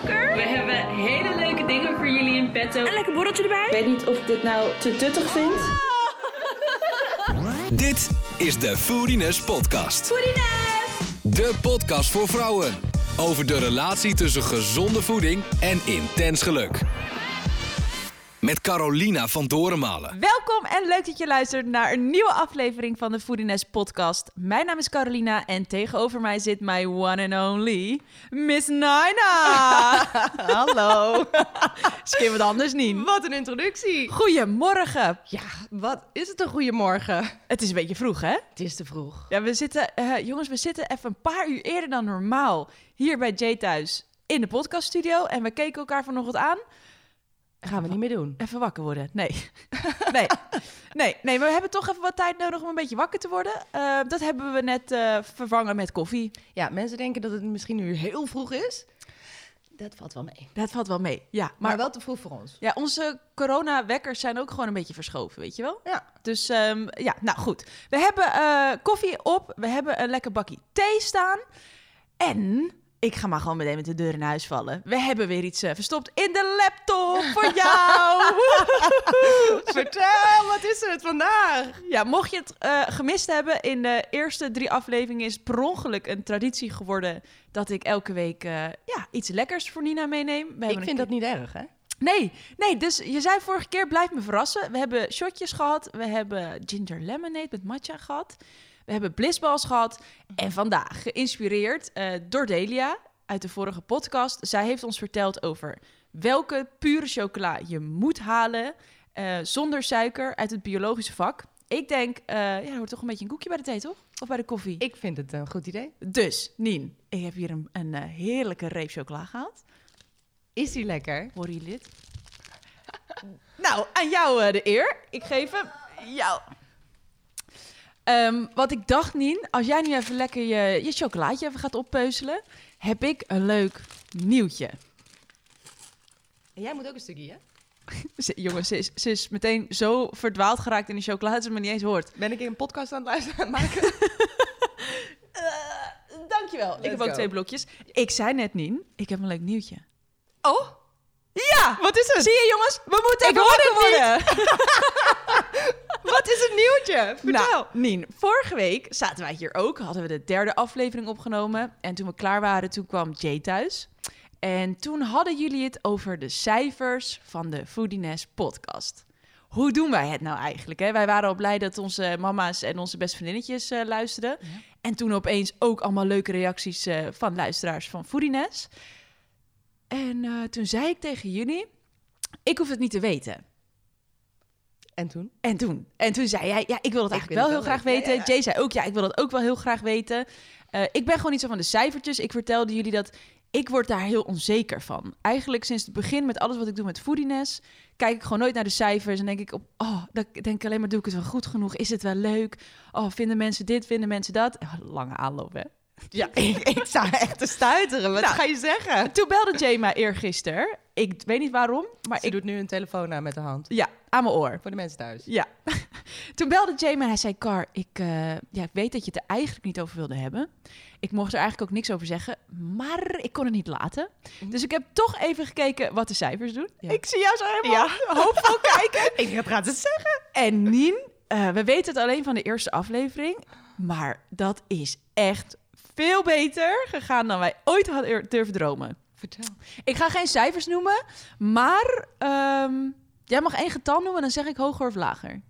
wakker. We hebben hele leuke dingen voor jullie in petto. Een lekker borreltje erbij. Ik weet niet of ik dit nou te tuttig vind. Dit is de Foodiness Podcast. Foodiness! De podcast voor vrouwen. Over de relatie tussen gezonde voeding en intens geluk. Met Carolina van Dorenmalen. Welkom en leuk dat je luistert naar een nieuwe aflevering van de Foodiness podcast. Mijn naam is Carolina en tegenover mij zit my one and only Miss Naina. Hallo. Is wat anders niet. Wat een introductie. Goedemorgen. Ja, wat is het een goede morgen? Het is een beetje vroeg, hè? Het is te vroeg. Ja, we zitten, eh, jongens, we zitten even een paar uur eerder dan normaal hier bij Jay thuis in de podcaststudio. En we keken elkaar vanochtend aan. Gaan we niet meer doen. Even wakker worden. Nee. nee. Nee, nee, maar we hebben toch even wat tijd nodig om een beetje wakker te worden. Uh, dat hebben we net uh, vervangen met koffie. Ja, mensen denken dat het misschien nu heel vroeg is. Dat valt wel mee. Dat valt wel mee, ja. Maar, maar wel te vroeg voor ons. Ja, onze corona-wekkers zijn ook gewoon een beetje verschoven, weet je wel? Ja. Dus um, ja, nou goed. We hebben uh, koffie op, we hebben een lekker bakje thee staan. En ik ga maar gewoon meteen met de deur in huis vallen. We hebben weer iets uh, verstopt in de laptop voor jou. Vertel, wat is het vandaag? Ja, mocht je het uh, gemist hebben, in de eerste drie afleveringen is per ongeluk een traditie geworden dat ik elke week uh, ja, iets lekkers voor Nina meeneem. We ik vind dat niet erg, hè? Nee, nee, dus je zei vorige keer, blijf me verrassen. We hebben shotjes gehad, we hebben ginger lemonade met matcha gehad. We hebben blissballs gehad. En vandaag, geïnspireerd uh, door Delia uit de vorige podcast. Zij heeft ons verteld over welke pure chocola je moet halen uh, zonder suiker uit het biologische vak. Ik denk, uh, ja, er hoort toch een beetje een koekje bij de thee, toch? Of bij de koffie? Ik vind het een goed idee. Dus, Nien, ik heb hier een, een heerlijke reep chocola gehaald. Is die lekker? Hoor je dit? nou, aan jou de eer. Ik geef hem jou. Um, wat ik dacht, Nien, als jij nu even lekker je, je chocolaatje even gaat oppeuzelen, heb ik een leuk nieuwtje. En jij moet ook een stukje, hè? jongens, ze is, ze is meteen zo verdwaald geraakt in die chocolade dat ze me niet eens hoort. Ben ik een podcast aan het luisteren maken? uh, dankjewel. Let's ik heb ook go. twee blokjes. Ik zei net, Nien, ik heb een leuk nieuwtje. Oh? Ja! Wat is het? Zie je, jongens? We moeten Ik even hoor wakker het worden. Wat is het nieuwtje? Vertel. Nou, Nien, vorige week zaten wij hier ook. Hadden we de derde aflevering opgenomen. En toen we klaar waren, toen kwam Jay thuis. En toen hadden jullie het over de cijfers van de Foodiness podcast. Hoe doen wij het nou eigenlijk? Hè? Wij waren al blij dat onze mama's en onze beste vriendinnetjes uh, luisterden. Ja. En toen opeens ook allemaal leuke reacties uh, van luisteraars van Foodiness. En uh, toen zei ik tegen jullie, ik hoef het niet te weten. En toen? En toen. En toen zei jij, ja, ik wil het eigenlijk wel heel graag weten. Ja, ja. Jay zei ook, ja, ik wil dat ook wel heel graag weten. Uh, ik ben gewoon niet zo van de cijfertjes. Ik vertelde jullie dat ik word daar heel onzeker van. Eigenlijk sinds het begin met alles wat ik doe met Foodiness... kijk ik gewoon nooit naar de cijfers en denk ik op... oh, dan denk ik alleen maar, doe ik het wel goed genoeg? Is het wel leuk? Oh, vinden mensen dit, vinden mensen dat? Lange aanloop, hè? Ja, ik, ik sta echt te stuiteren. Wat Nou, ga je zeggen? Toen belde Jay mij eergisteren. Ik weet niet waarom, maar Ze ik... doet nu een telefoon aan met de hand. Ja, aan mijn oor. Voor de mensen thuis. Ja. Toen belde Jay me en hij zei... Car, ik, uh, ja, ik weet dat je het er eigenlijk niet over wilde hebben. Ik mocht er eigenlijk ook niks over zeggen. Maar ik kon het niet laten. Mhm. Dus ik heb toch even gekeken wat de cijfers doen. Ja. Ik zie jou zo helemaal hoopvol kijken. Ik ga het gaan zeggen. En Nien, uh, we weten het alleen van de eerste aflevering. Maar dat is echt veel beter gegaan dan wij ooit hadden durven dromen. Vertel. Ik ga geen cijfers noemen, maar um, jij mag één getal noemen, dan zeg ik hoger of lager.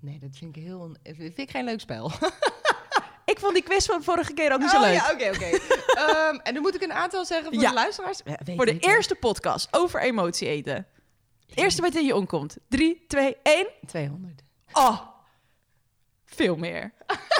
Nee, dat vind ik heel. Vind ik geen leuk spel. ik vond die quiz van vorige keer ook niet zo oh, leuk. Ja, oké, oké. um, en dan moet ik een aantal zeggen voor ja. de luisteraars. Ja, voor de eerste podcast over emotie eten. Eerste wat in je omkomt. 3, 2, 1. 200. Oh, veel meer.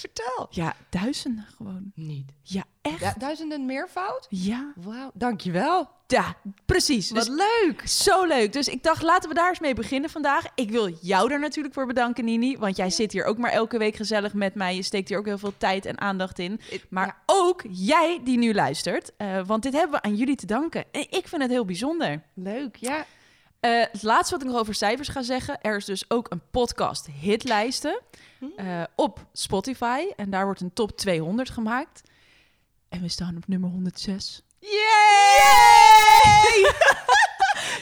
Vertel. Ja, duizenden gewoon. Niet. Ja, echt. Ja, duizenden meervoud? Ja. Wauw, dankjewel. Ja, precies. Wat dus, leuk. Zo leuk. Dus ik dacht, laten we daar eens mee beginnen vandaag. Ik wil jou er natuurlijk voor bedanken, Nini. Want jij ja. zit hier ook maar elke week gezellig met mij. Je steekt hier ook heel veel tijd en aandacht in. Maar ja. ook jij die nu luistert. Uh, want dit hebben we aan jullie te danken. En ik vind het heel bijzonder. Leuk, ja. Uh, het laatste wat ik nog over cijfers ga zeggen. Er is dus ook een podcast hitlijsten uh, op Spotify. En daar wordt een top 200 gemaakt. En we staan op nummer 106. Yay! Hey!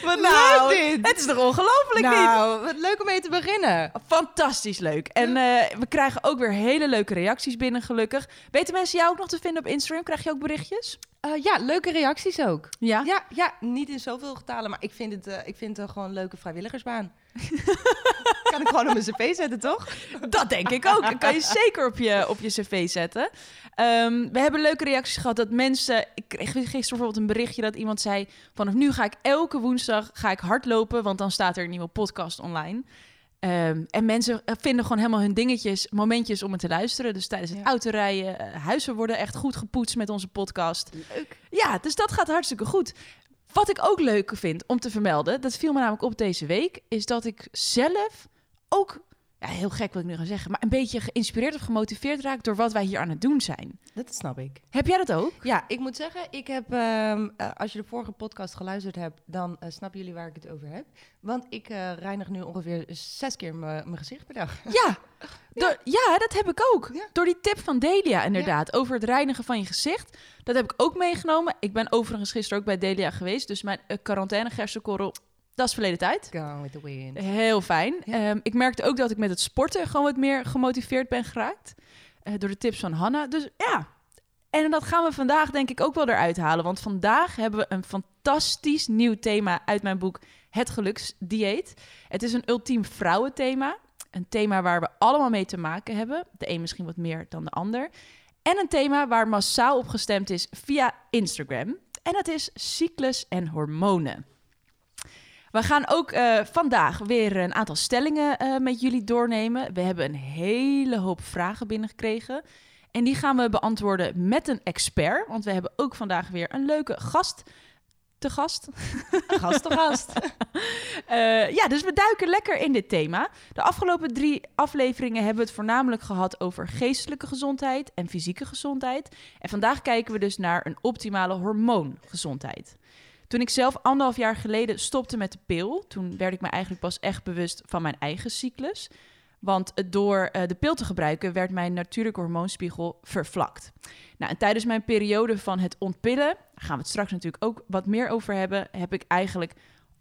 Wat nou, leuk dit! het is toch ongelooflijk niet? nou, wat leuk om mee te beginnen. Fantastisch leuk. En eh, we krijgen ook weer hele leuke reacties binnen, gelukkig. Weten mensen jou ook nog te vinden op Instagram? Krijg je ook berichtjes? Eh, ja, leuke reacties ook. Ja. Ja, ja, niet in zoveel getalen, maar ik vind het, eh, ik vind het gewoon een leuke vrijwilligersbaan. kan ik gewoon op mijn cv zetten, toch? Dat denk ik ook. Dat kan je zeker op je, op je cv zetten. Ehm, we hebben leuke reacties gehad dat mensen... Ik kreeg gisteren bijvoorbeeld een berichtje dat iemand zei... vanaf nu ga ik elke woensdag ga ik hardlopen... want dan staat er een nieuwe podcast online. Ehm, en mensen vinden gewoon helemaal hun dingetjes, momentjes om het te luisteren. Dus tijdens het Ja. autorijden, eh, huizen worden echt goed gepoetst met onze podcast. Leuk. Ja, dus dat gaat hartstikke goed. Wat ik ook leuk vind om te vermelden, dat viel me namelijk op deze week, is dat ik zelf ook, ja, heel gek wat ik nu ga zeggen, maar een beetje geïnspireerd of gemotiveerd raak door wat wij hier aan het doen zijn. Dat snap ik. Heb jij dat ook? Ja, ik moet zeggen, ik heb, ehm, eh, als je de vorige podcast geluisterd hebt, dan eh, snappen jullie waar ik het over heb. Want ik eh, reinig nu ongeveer zes keer mijn gezicht per dag. Ja, door, ja dat heb ik ook. Ja. Door die tip van Delia inderdaad, over het reinigen van je gezicht. Dat heb ik ook meegenomen. Ik ben overigens gisteren ook bij Delia geweest, dus mijn uh, quarantaine gersenkorrel, dat is verleden tijd. Go with the wind. Heel fijn. Ja. Ehm, ik merkte ook dat ik met het sporten gewoon wat meer gemotiveerd ben geraakt. eh, door de tips van Hanna. Dus ja. En dat gaan we vandaag denk ik ook wel eruit halen. Want vandaag hebben we een fantastisch nieuw thema uit mijn boek Het Geluksdieet. Het is een ultiem vrouwenthema. Een thema waar we allemaal mee te maken hebben. De een misschien wat meer dan de ander. En een thema waar massaal op gestemd is via Instagram. En dat is cyclus en hormonen. We gaan ook eh, vandaag weer een aantal stellingen eh, met jullie doornemen. We hebben een hele hoop vragen binnengekregen. En die gaan we beantwoorden met een expert. Want we hebben ook vandaag weer een leuke gast te gast. Gast te gast. Eh, ja, dus we duiken lekker in dit thema. De afgelopen drie afleveringen hebben we het voornamelijk gehad over geestelijke gezondheid en fysieke gezondheid. En vandaag kijken we dus naar een optimale hormoongezondheid. Toen ik zelf anderhalf jaar geleden stopte met de pil, toen werd ik me eigenlijk pas echt bewust van mijn eigen cyclus. Want door eh, de pil te gebruiken werd mijn natuurlijke hormoonspiegel vervlakt. Nou, en tijdens mijn periode van het ontpillen, daar gaan we het straks natuurlijk ook wat meer over hebben, heb ik eigenlijk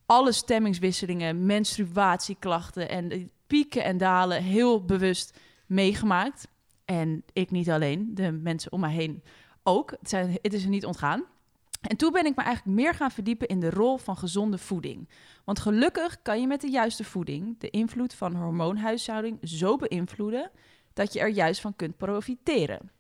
alle stemmingswisselingen, menstruatieklachten en pieken en dalen heel bewust meegemaakt. En ik niet alleen, de mensen om mij heen ook. Het, zijn, het is er niet ontgaan. En toen ben ik me eigenlijk meer gaan verdiepen in de rol van gezonde voeding. Want gelukkig kan je met de juiste voeding de invloed van hormoonhuishouding zo beïnvloeden dat je er juist van kunt profiteren.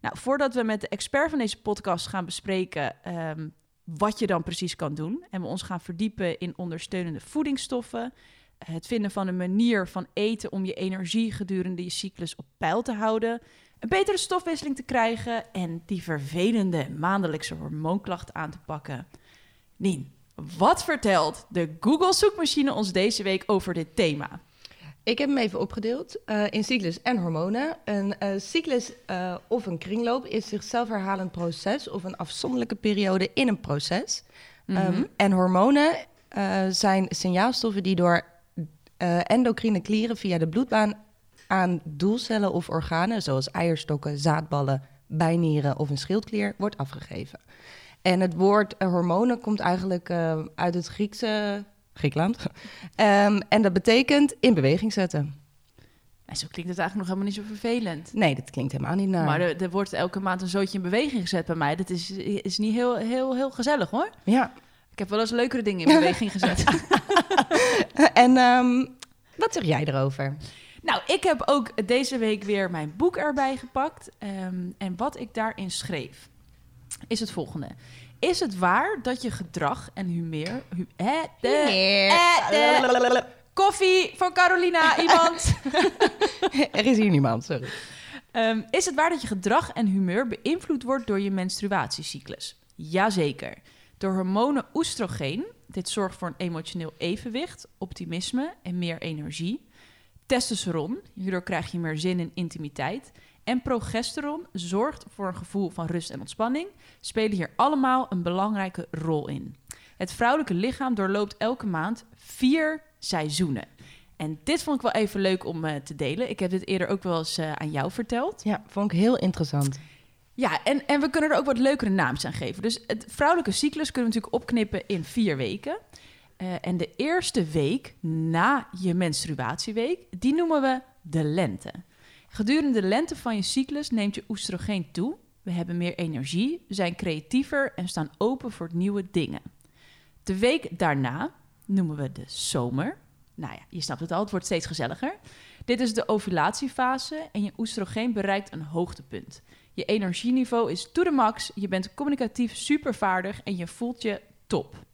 Nou, voordat we met de expert van deze podcast gaan bespreken ehm, wat je dan precies kan doen en we ons gaan verdiepen in ondersteunende voedingsstoffen, het vinden van een manier van eten om je energie gedurende je cyclus op peil te houden, een betere stofwisseling te krijgen en die vervelende maandelijkse hormoonklachten aan te pakken. Nien, wat vertelt de Google zoekmachine ons deze week over dit thema? Ik heb hem even opgedeeld eh, in cyclus en hormonen. Een eh, cyclus eh, of een kringloop is zichzelf herhalend proces of een afzonderlijke periode in een proces. Ehm, en hormonen zijn signaalstoffen die door endocrine klieren via de bloedbaan aan doelcellen of organen, zoals eierstokken, zaadballen, bijnieren of een schildklier, wordt afgegeven. En het woord eh, hormonen komt eigenlijk eh, uit het Griekse Griekenland. Ehm, en dat betekent in beweging zetten. En zo klinkt het eigenlijk nog helemaal niet zo vervelend. Nee, dat klinkt helemaal niet naar. Maar er, er wordt elke maand een zootje in beweging gezet bij mij. Dat is, is niet heel, heel, heel gezellig hoor. Ja. Ik heb wel eens leukere dingen in beweging gezet. en ehm, wat zeg jij erover? Nou, ik heb ook deze week weer mijn boek erbij gepakt. Ehm, en wat ik daarin schreef, is het volgende. Is het waar dat je gedrag en humeur... Hu, hè, de, eh, de- koffie van Carolina, iemand? er is hier niemand, sorry. Ehm, is het waar dat je gedrag en humeur beïnvloed wordt door je menstruatiecyclus? Jazeker. Door hormonen oestrogeen, dit zorgt voor een emotioneel evenwicht, optimisme en meer energie. Testosteron, hierdoor krijg je meer zin in intimiteit. En progesteron zorgt voor een gevoel van rust en ontspanning, spelen hier allemaal een belangrijke rol in. Het vrouwelijke lichaam doorloopt elke maand vier seizoenen. En dit vond ik wel even leuk om eh, te delen. Ik heb dit eerder ook wel eens eh, aan jou verteld. Ja, vond ik heel interessant. Ja, en, en we kunnen er ook wat leukere naams aan geven. Dus het vrouwelijke cyclus kunnen we natuurlijk opknippen in vier weken. Eh, en de eerste week na je menstruatieweek, die noemen we de lente. Gedurende de lente van je cyclus neemt je oestrogeen toe. We hebben meer energie, zijn creatiever en staan open voor nieuwe dingen. De week daarna noemen we de zomer. Nou ja, je snapt het al, het wordt steeds gezelliger. Dit is de ovulatiefase en je oestrogeen bereikt een hoogtepunt. Je energieniveau is to the max, je bent communicatief supervaardig en je voelt je top.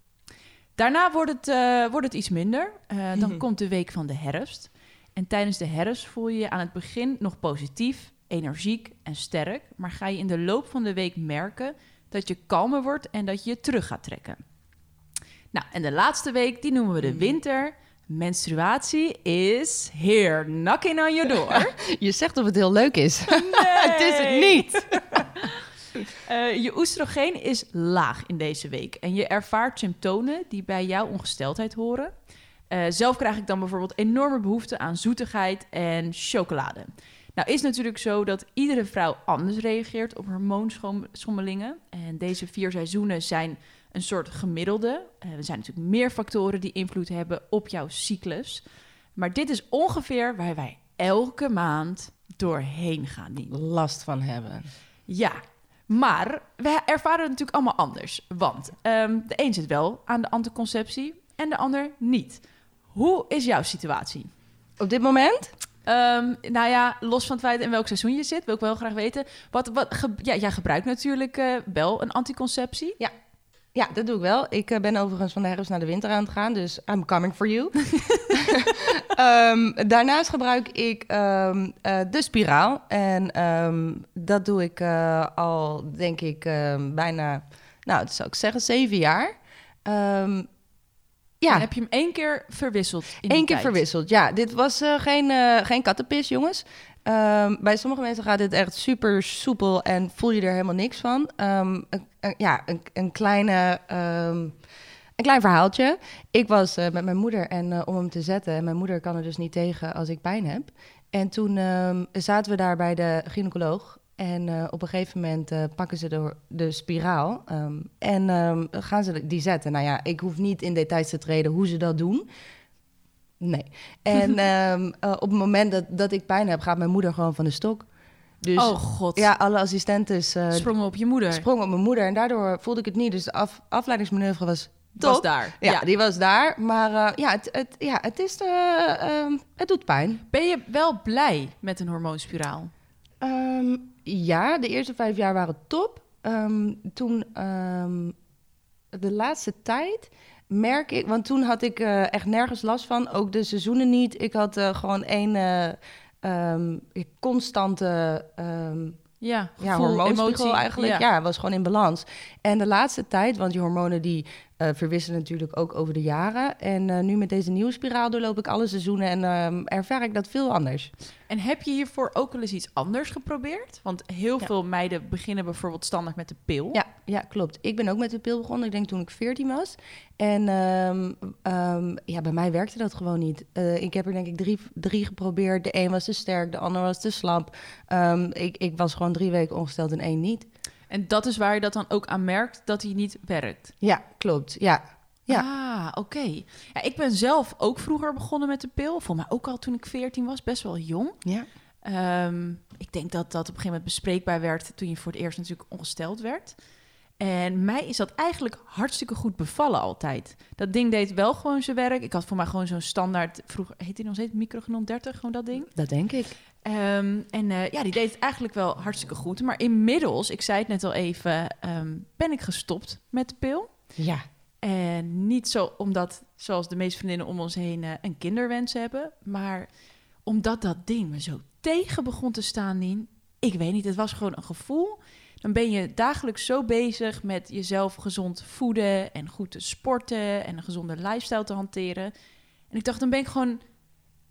Daarna wordt het, eh, wordt het iets minder. Eh, dan komt de week van de herfst. En tijdens de herfst voel je je aan het begin nog positief, energiek en sterk. Maar ga je in de loop van de week merken dat je kalmer wordt en dat je je terug gaat trekken. Nou, en de laatste week, die noemen we de winter. Menstruatie is here, knocking on your door. Je zegt of het heel leuk is. het is het niet. Eh, je oestrogeen is laag in deze week en je ervaart symptomen die bij jouw ongesteldheid horen. Eh, zelf krijg ik dan bijvoorbeeld enorme behoefte aan zoetigheid en chocolade. Nou is natuurlijk zo dat iedere vrouw anders reageert op hormoonschommelingen. En deze vier seizoenen zijn een soort gemiddelde. Eh, er zijn natuurlijk meer factoren die invloed hebben op jouw cyclus. Maar dit is ongeveer waar wij elke maand doorheen gaan. Niet. Last van hebben. Ja, maar we ervaren het natuurlijk allemaal anders. Want ehm, de een zit wel aan de anticonceptie en de ander niet. Hoe is jouw situatie? Op dit moment? Ehm, nou ja, los van het feit in welk seizoen je zit, wil ik wel graag weten. Wat, wat, ge- ja, jij gebruikt natuurlijk eh, wel een anticonceptie. Ja. Ja, dat doe ik wel. Ik eh, ben overigens van de herfst naar de winter aan het gaan, dus I'm coming for you. Ehm, daarnaast gebruik ik ehm, eh, de spiraal. En ehm, dat doe ik eh, al, denk ik, bijna, nou, dat zou ik zeggen, zeven jaar. Ja, En heb je hem één keer verwisseld? Eén keer tijd? verwisseld. Ja, dit was geen, geen kattenpis, jongens. Bij sommige mensen gaat dit echt super soepel en voel je er helemaal niks van. Ehm, een, ja, een, een, kleine, ehm, een klein verhaaltje. Ik was eh, met mijn moeder en eh, om hem te zetten. En mijn moeder kan er dus niet tegen als ik pijn heb. En toen ehm, zaten we daar bij de gynaecoloog. En eh, op een gegeven moment pakken ze de, de spiraal ehm, en gaan ze die zetten. Nou ja, ik hoef niet in details te treden hoe ze dat doen. Nee. En op het moment dat, dat ik pijn heb, gaat mijn moeder gewoon van de stok. Dus oh god, ja, alle assistentes eh sprongen op je moeder. sprongen op mijn moeder. En daardoor voelde ik het niet. Dus de af, afleidingsmanoeuvre was was top. daar. Ja, Ja. die was daar. Maar eh, ja, het, het, ja, het, is, eh, ehm, het doet pijn. Ben je wel blij met een hormoonspiraal? Ehm, ja, de eerste vijf jaar waren top. Ehm, toen, de laatste tijd merk ik... Want toen had ik echt nergens last van. Ook de seizoenen niet. Ik had gewoon één ehm, constante... ehm, Ja, ja, hormoonspiegel emotie. eigenlijk. Ja. was gewoon in balans. En de laatste tijd, want die hormonen die eh, verwisselen natuurlijk ook over de jaren. En eh, nu met deze nieuwe spiraal doorloop ik alle seizoenen en ehm, ervaar ik dat veel anders. En heb je hiervoor ook wel eens iets anders geprobeerd? Want heel Ja. veel meiden beginnen bijvoorbeeld standaard met de pil. Ja, ja, klopt. Ik ben ook met de pil begonnen. Ik denk toen ik 14 was. En ehm, ehm, ja, bij mij werkte dat gewoon niet. Eh, ik heb er denk ik drie, drie geprobeerd. De een was te sterk, de ander was te slap. Ehm, ik, ik was gewoon drie weken ongesteld en één niet. En dat is waar je dat dan ook aan merkt dat hij niet werkt. Ja, klopt. Ja. Ja. Ah, oké. Ja, ik ben zelf ook vroeger begonnen met de pil. Voor mij ook al toen ik 14 was, best wel jong. Ja. Ehm, ik denk dat dat op een gegeven moment bespreekbaar werd toen je voor het eerst natuurlijk ongesteld werd. En mij is dat eigenlijk hartstikke goed bevallen altijd. Dat ding deed wel gewoon zijn werk. Ik had voor mij gewoon zo'n standaard, vroeger heet die nog steeds microgenon 30, gewoon dat ding. Dat denk ik. Ehm, en eh, ja, die deed het eigenlijk wel hartstikke goed. Maar inmiddels, ik zei het net al even, ehm, ben ik gestopt met de pil. Ja. En niet zo omdat, zoals de meeste vriendinnen om ons heen, eh, een kinderwens hebben. Maar omdat dat ding me zo tegen begon te staan in. Ik weet niet, het was gewoon een gevoel. Dan ben je dagelijks zo bezig met jezelf gezond voeden en goed te sporten en een gezonde lifestyle te hanteren. En ik dacht, dan ben ik gewoon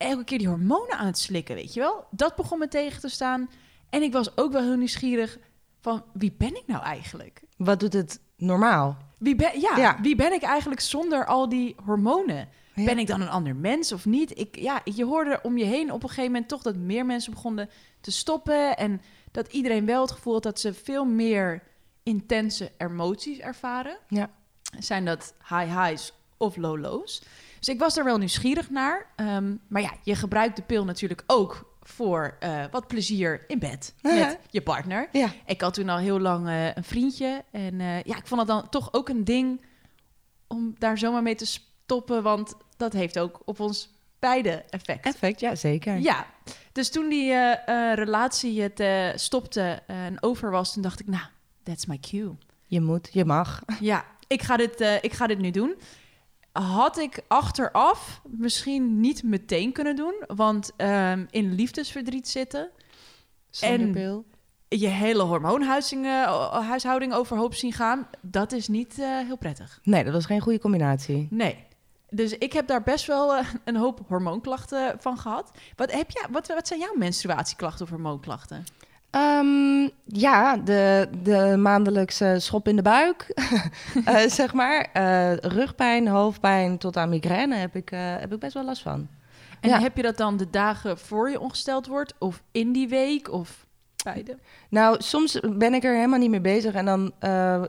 elke keer die hormonen aan het slikken, weet je wel? Dat begon me tegen te staan. En ik was ook wel heel nieuwsgierig van, wie ben ik nou eigenlijk? Wat doet het normaal? Wie ben, ja, Ja. wie ben ik eigenlijk zonder al die hormonen? Ja. Ben ik dan een ander mens of niet? Ik, ja, je hoorde om je heen op een gegeven moment toch dat meer mensen begonnen te stoppen. En dat iedereen wel het gevoel had dat ze veel meer intense emoties ervaren. Ja. Zijn dat high highs of low lows? Dus ik was er wel nieuwsgierig naar. Ehm, maar ja, je gebruikt de pil natuurlijk ook voor eh, wat plezier in bed Ja. met je partner. Ja. Ik had toen al heel lang eh, een vriendje. En eh, ja, ik vond het dan toch ook een ding om daar zomaar mee te stoppen. Want dat heeft ook op ons beide effect. Effect, ja, zeker. Ja, dus toen die relatie het stopte en over was, toen dacht ik, nou, that's my cue. Je moet, je mag. Ja, ik ga dit, ik ga dit nu doen. Had ik achteraf misschien niet meteen kunnen doen, want ehm, in liefdesverdriet zitten, Zonder En- pil. je hele hormoonhuishouding overhoop zien gaan, dat is niet eh, heel prettig. Nee, dat was geen goede combinatie. Nee. Dus ik heb daar best wel eh, een hoop hormoonklachten van gehad. Wat, heb jij, wat, wat zijn jouw menstruatieklachten of hormoonklachten? Ehm, ja, de, de maandelijkse schop in de buik, eh, zeg maar. Eh, rugpijn, hoofdpijn tot aan migraine heb ik, eh, heb ik best wel last van. En Ja. heb je dat dan de dagen voor je ongesteld wordt? Of in die week? Of beide? Nou, soms ben ik er helemaal niet mee bezig en dan,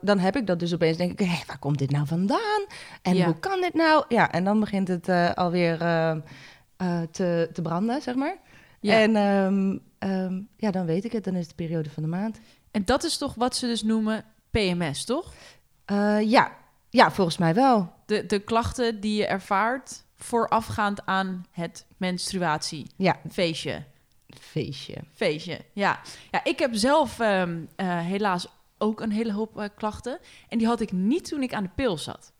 dan heb ik dat dus opeens. denk ik, hé, waar komt dit nou vandaan? En Ja. hoe kan dit nou? Ja, en dan begint het alweer te, te branden, zeg maar. Ja. En ehm, ehm, ja, dan weet ik het. Dan is het de periode van de maand. En dat is toch wat ze dus noemen PMS, toch? Eh, ja. ja, volgens mij wel. De, de klachten die je ervaart voorafgaand aan het menstruatiefeestje. Ja, feestje. Feestje, ja. Ja, ik heb zelf ehm, eh, helaas ook een hele hoop eh, klachten. En die had ik niet toen ik aan de pil zat.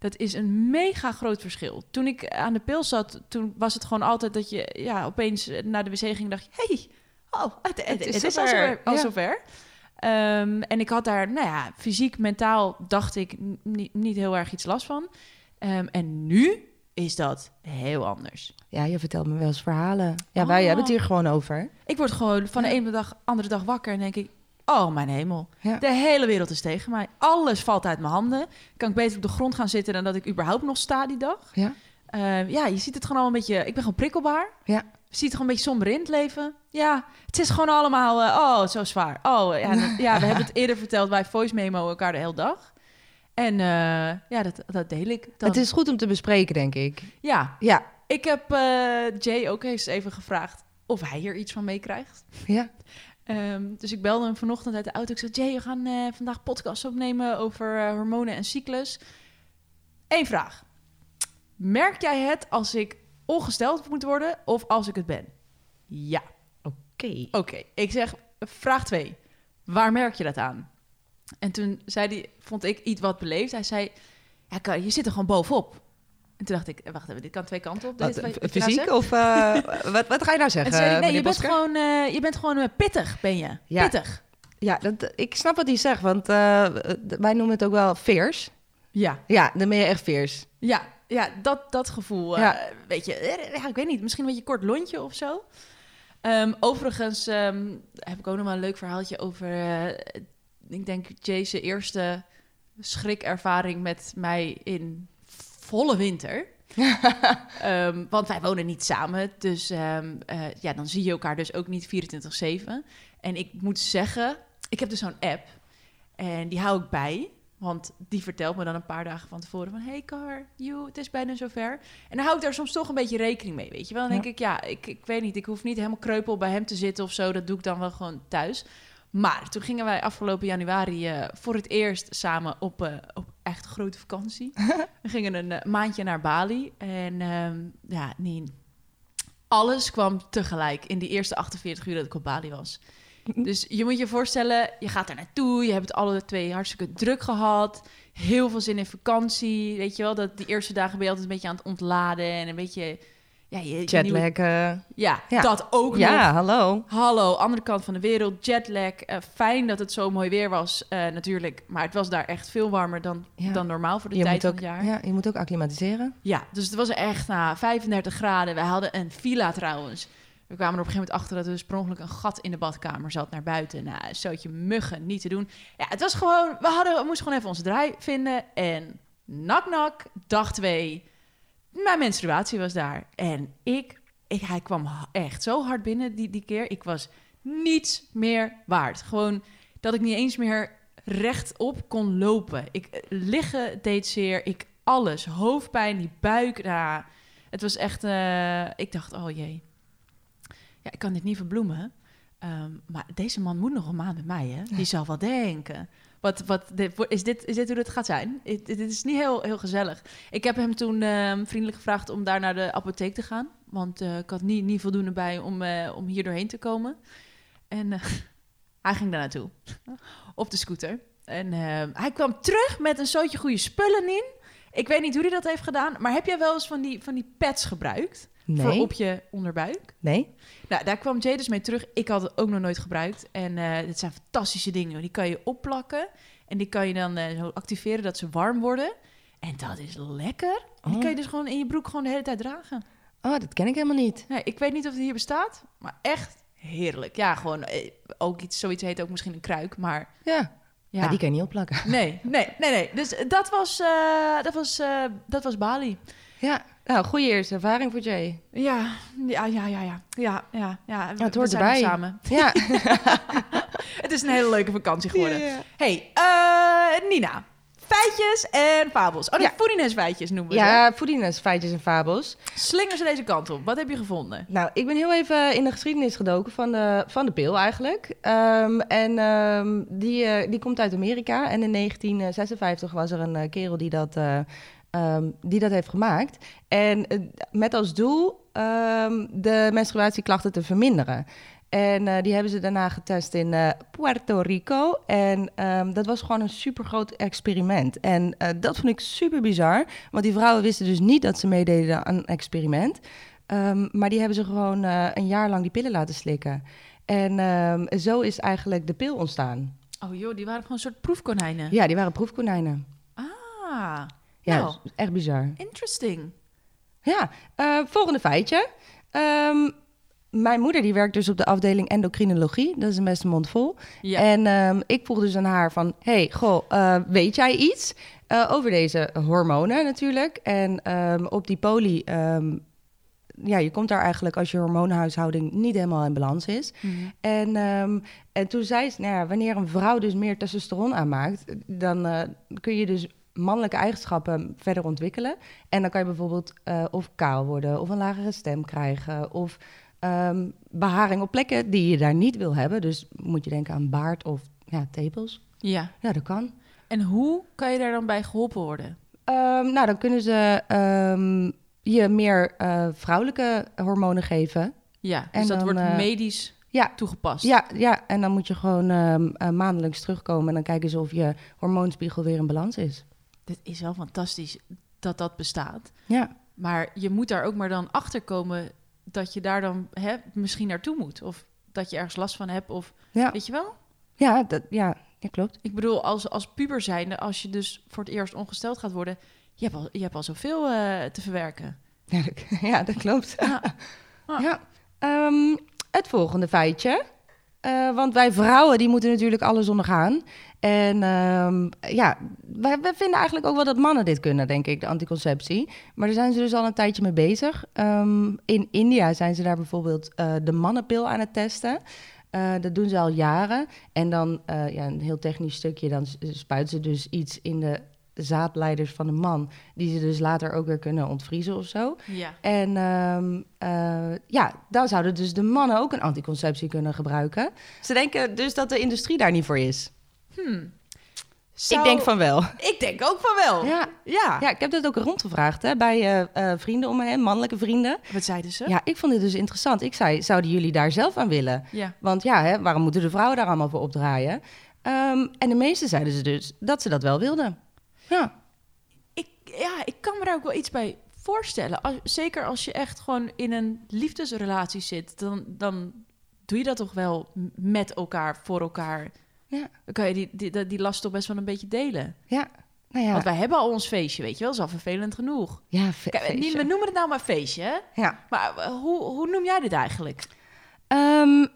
Dat is een mega groot verschil. Toen ik aan de pil zat, toen was het gewoon altijd dat je ja, opeens naar de wc ging en dacht je... hey, oh, het, het, is het is al zover. zover. Al Ja. Ehm, en ik had daar, nou ja, fysiek, mentaal dacht ik niet, heel erg iets last van. Ehm, en nu is dat heel anders. Ja, je vertelt me wel eens verhalen. Ja, wij Oh. hebben het hier gewoon over. Ik word gewoon van de ene dag, andere dag wakker en denk ik... Oh, mijn hemel. Ja. De hele wereld is tegen mij. Alles valt uit mijn handen. Kan ik beter op de grond gaan zitten dan dat ik überhaupt nog sta die dag. Ja, Eh, ja, je ziet het gewoon al een beetje... Ik ben gewoon prikkelbaar. ja. Je ziet het gewoon een beetje somber in het leven. Ja, het is gewoon allemaal... eh, oh, zo zwaar. Oh, ja, ja, we hebben het eerder verteld bij Voice Memo elkaar de hele dag. En eh, ja, dat, dat deel ik. Dan. Het is goed om te bespreken, denk ik. Ja, Ja, ik heb Jay ook eens even gevraagd of hij hier iets van meekrijgt. ja. Ehm, dus ik belde hem vanochtend uit de auto. Ik zei, Jay, we gaan eh, vandaag podcast opnemen over eh, hormonen en cyclus. Eén vraag. Merk jij het als ik ongesteld moet worden of als ik het ben? Ja. Oké. Oké, ik zeg vraag 2. Waar merk je dat aan? En toen zei hij, vond ik iets wat beleefd. Hij zei, ja, je zit er gewoon bovenop. En toen dacht ik, eh, wacht even, dit kan twee kanten op. Wat, Dit, wat je nou fysiek of eh, wat, wat ga je nou En zeggen? zei nee, je meneer bent, Bosker? gewoon, eh, je bent gewoon eh, pittig, ben je. Ja. Pittig. Ja, dat, ik snap wat hij zegt, want eh, wij noemen het ook wel fierce. Ja, Ja, dan ben je echt fierce. ja, ja dat, dat gevoel. eh, Ja. weet je, eh, ja, ik weet niet, misschien een beetje kort lontje of zo. Ehm, overigens ehm, heb ik ook nog wel een leuk verhaaltje over... eh, ik denk Jay's eerste schrikervaring met mij in volle winter. Ehm, want wij wonen niet samen. Dus ehm, eh, ja, dan zie je elkaar dus ook niet 24-7. En ik moet zeggen, ik heb dus zo'n app. En die hou ik bij. Want die vertelt me dan een paar dagen van tevoren van... Hey Car, you, het is bijna zover. En dan hou ik daar soms toch een beetje rekening mee, weet je wel. Dan denk Ja. ik, ja, ik, ik weet niet. Ik hoef niet helemaal kreupel bij hem te zitten of zo. Dat doe ik dan wel gewoon thuis. Maar toen gingen wij afgelopen januari eh, voor het eerst samen op, eh, op echt grote vakantie. We gingen een eh, maandje naar Bali. En ehm, ja, Nien, alles kwam tegelijk in die eerste 48 uur dat ik op Bali was. Dus je moet je voorstellen, je gaat er naartoe, je hebt het alle twee hartstikke druk gehad, heel veel zin in vakantie, weet je wel, dat die eerste dagen ben je altijd een beetje aan het ontladen en een beetje, ja, je, Jetlag. eh, ja, Ja. dat ook nog. ja, hallo. Hallo, andere kant van de wereld, jetlag. Eh, fijn dat het zo mooi weer was, eh, natuurlijk. Maar het was daar echt veel warmer dan, Ja. dan normaal voor de Je tijd van het jaar. ja, je moet ook acclimatiseren. Ja, dus het was echt na 35 graden. We hadden een villa trouwens. We kwamen er op een gegeven moment achter dat er dus per ongeluk een gat in de badkamer zat naar buiten. Nou, een zootje muggen, niet te doen. Ja, het was gewoon, we, hadden, we moesten gewoon even onze draai vinden. En nak nak, dag twee, mijn menstruatie was daar. En ik, ik hij kwam echt zo hard binnen die, die keer. Ik was niets meer waard. Gewoon dat ik niet eens meer rechtop kon lopen. Ik eh, liggen deed zeer, ik alles, hoofdpijn, die buik, nou, het was echt. eh, ik dacht, oh jee, ja, ik kan dit niet verbloemen. Ehm, maar deze man moet nog een maand met mij, hè? Die zal wel denken. Wat, wat, is, dit, is dit hoe het gaat zijn? Dit, dit is niet heel, heel gezellig. Ik heb hem toen ehm, vriendelijk gevraagd om daar naar de apotheek te gaan. Want eh, ik had niet, niet voldoende bij om, eh, om hier doorheen te komen. En eh, hij ging daar naartoe. Op de scooter. En ehm, hij kwam terug met een zootje goede spullen in. Ik weet niet hoe hij dat heeft gedaan. Maar heb jij wel eens van die, van die pads gebruikt? Voor Nee, op je onderbuik? nee. Nou, daar kwam Jay dus mee terug. Ik had het ook nog nooit gebruikt. En eh dit zijn fantastische dingen. Die kan je opplakken. En die kan je dan eh, zo activeren dat ze warm worden. En dat is lekker. En die Oh. kan je dus gewoon in je broek gewoon de hele tijd dragen. Oh, dat ken ik helemaal niet. Nee, ik weet niet of het hier bestaat. Maar echt heerlijk. Ja, gewoon eh, ook iets, zoiets heet ook misschien een kruik. Maar Ja, ja. die kan je niet opplakken. Nee, nee, nee, nee. Dus dat was, dat was, dat was Bali. Ja, nou, goede eerste ervaring voor Jay. Ja, ja, ja, ja, ja. Ja, ja, ja. We- het we hoort zijn erbij. samen. Ja. Het is een hele leuke vakantie geworden. Hey, eh, Nina. Feitjes en fabels. Oh, die Ja. feitjes noemen we ze. ja, voediness, feitjes en fabels. Slinger ze deze kant op. Wat heb je gevonden? Nou, ik ben heel even in de geschiedenis gedoken van de, van de pil eigenlijk. Ehm, en ehm, die, eh, die komt uit Amerika. En in 1956 was er een eh, kerel die dat, eh, ehm, die dat heeft gemaakt. En eh, met als doel ehm, de menstruatieklachten te verminderen. En eh, die hebben ze daarna getest in eh, Puerto Rico. En ehm, dat was gewoon een super groot experiment. En dat vond ik super bizar. Want die vrouwen wisten dus niet dat ze meededen aan een experiment. Maar die hebben ze gewoon een jaar lang die pillen laten slikken. En zo is eigenlijk de pil ontstaan. Oh joh, die waren gewoon een soort proefkonijnen. Ja, die waren proefkonijnen. Ah, Ja, Nou. echt bizar. interesting. Ja, eh, volgende feitje. Ehm, mijn moeder die werkt dus op de afdeling endocrinologie. Dat is een beste mond vol. Ja. En ehm, ik vroeg dus aan haar van... hey, goh, eh, weet jij iets eh, over deze hormonen natuurlijk? En ehm, op die poli... ja, je komt daar eigenlijk als je hormoonhuishouding niet helemaal in balans is. Mhm. En, en toen zei ze, nou ja, wanneer een vrouw dus meer testosteron aanmaakt, dan kun je dus mannelijke eigenschappen verder ontwikkelen. En dan kan je bijvoorbeeld eh, of kaal worden, of een lagere stem krijgen, of ehm, beharing op plekken die je daar niet wil hebben. Dus moet je denken aan baard of ja, tepels. Ja. Ja, dat kan. En hoe kan je daar dan bij geholpen worden? Ehm, nou, dan kunnen ze ehm, je meer eh, vrouwelijke hormonen geven. Ja, dus En dat dan, wordt eh, medisch Ja, toegepast. Ja, ja, en dan moet je gewoon eh, maandelijks terugkomen en dan kijken ze of je hormoonspiegel weer in balans is. Dit is wel fantastisch dat dat bestaat. Ja, Maar je moet daar ook maar dan achter komen dat je daar dan hè, misschien naartoe moet. Of dat je ergens last van hebt. Of ja, weet je wel? ja, dat, ja, ja klopt. Ik bedoel, als, als puber zijnde, als je dus voor het eerst ongesteld gaat worden, je hebt al, je hebt al zoveel eh, te verwerken. Ja, dat, ja, dat klopt. Ja. Ah. Ja. Ehm, het volgende feitje. Eh, want wij vrouwen die moeten natuurlijk alles ondergaan. En ehm, ja, wij, vinden eigenlijk ook wel dat mannen dit kunnen, denk ik, de anticonceptie. Maar daar zijn ze dus al een tijdje mee bezig. Ehm, in India zijn ze daar bijvoorbeeld eh, de mannenpil aan het testen. Eh, dat doen ze al jaren. En dan, ja, een heel technisch stukje, dan spuiten ze dus iets in de zaadleiders van de man... die ze dus later ook weer kunnen ontvriezen of zo. Ja. En ehm, eh, ja, dan zouden dus de mannen ook een anticonceptie kunnen gebruiken. Ze denken dus dat de industrie daar niet voor is. Zou- Ik denk van wel. Ik denk ook van wel. Ja, Ja. ja ik heb dat ook rondgevraagd hè, bij eh, eh, vrienden om me heen, mannelijke vrienden. Wat zeiden ze? Ja, ik vond dit dus interessant. Ik zei, zouden jullie daar zelf aan willen? Ja. Want ja, hè, waarom moeten de vrouwen daar allemaal voor opdraaien? Ehm, en de meeste zeiden ze dus dat ze dat wel wilden. Ja, Ik, ja, ik kan me daar ook wel iets bij voorstellen. Als, zeker als je echt gewoon in een liefdesrelatie zit, dan, dan doe je dat toch wel met elkaar, voor elkaar. ja, Dan kan je die, die, die last toch best wel een beetje delen. ja. Nou ja, Want wij hebben al ons feestje, weet je wel. Dat is al vervelend genoeg. ja Kijk, feestje. we noemen het nou maar feestje, hè? ja. Maar eh, hoe, hoe noem jij dit eigenlijk? Ehm,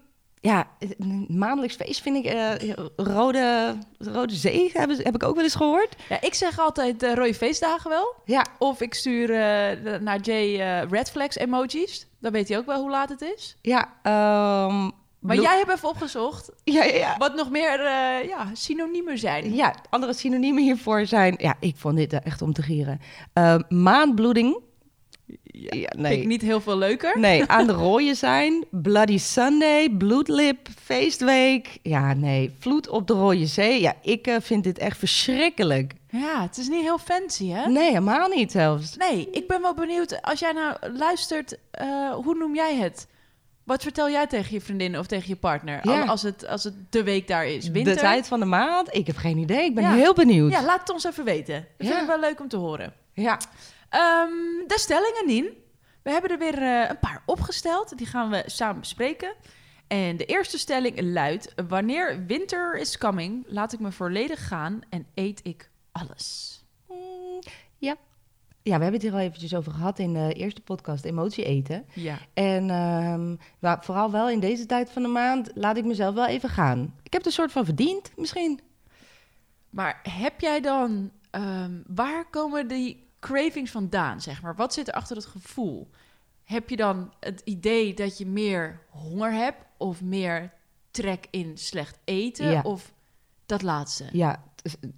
ja, een maandelijks feest vind ik... eh, rode, rode Zee heb, heb ik ook wel eens gehoord. Ja, ik zeg altijd eh, rode feestdagen wel. Ja, Of ik stuur eh, de- naar Jay eh, red flags emojis. Dan weet hij ook wel hoe laat het is. ja ehm, Maar jij hebt even opgezocht Ja, ja, ja. wat nog meer eh, ja, synoniemen zijn. Ja, andere synoniemen hiervoor zijn... Ja, ik vond dit echt om te gieren. Eh, Ja, Vind ik niet heel veel leuker. Nee, aan de rooien zijn. Bloody Sunday, bloedlip, feestweek. Ja, nee, vloed op de rode zee. Ja, ik eh, vind dit echt verschrikkelijk. Ja, het is niet heel fancy, hè? Nee, helemaal niet zelfs. Nee, ik ben wel benieuwd. Als jij nou luistert, eh, hoe noem jij het? Wat vertel jij tegen je vriendin of tegen je partner? Ja. Als, het, als het de week daar is. Winter. De tijd van de maand? Ik heb geen idee. Ik ben Ja. heel benieuwd. Ja, laat het ons even weten. Dat Ja. vind ik wel leuk om te horen. Ja. Ehm, de stellingen, Nien. We hebben er weer eh, een paar opgesteld. Die gaan we samen bespreken. En de eerste stelling luidt... Wanneer winter is coming, laat ik me volledig gaan en eet ik alles. Mm, ja. Ja, we hebben het hier al eventjes over gehad in de eerste podcast, emotie eten. Ja. En ehm, maar vooral wel in deze tijd van de maand laat ik mezelf wel even gaan. Ik heb het een soort van verdiend, misschien. Maar heb jij dan... ehm, waar komen die cravings vandaan, zeg maar? Wat zit er achter het gevoel? Heb je dan het idee dat je meer honger hebt... of meer trek in slecht eten? Ja. Of dat laatste? Ja,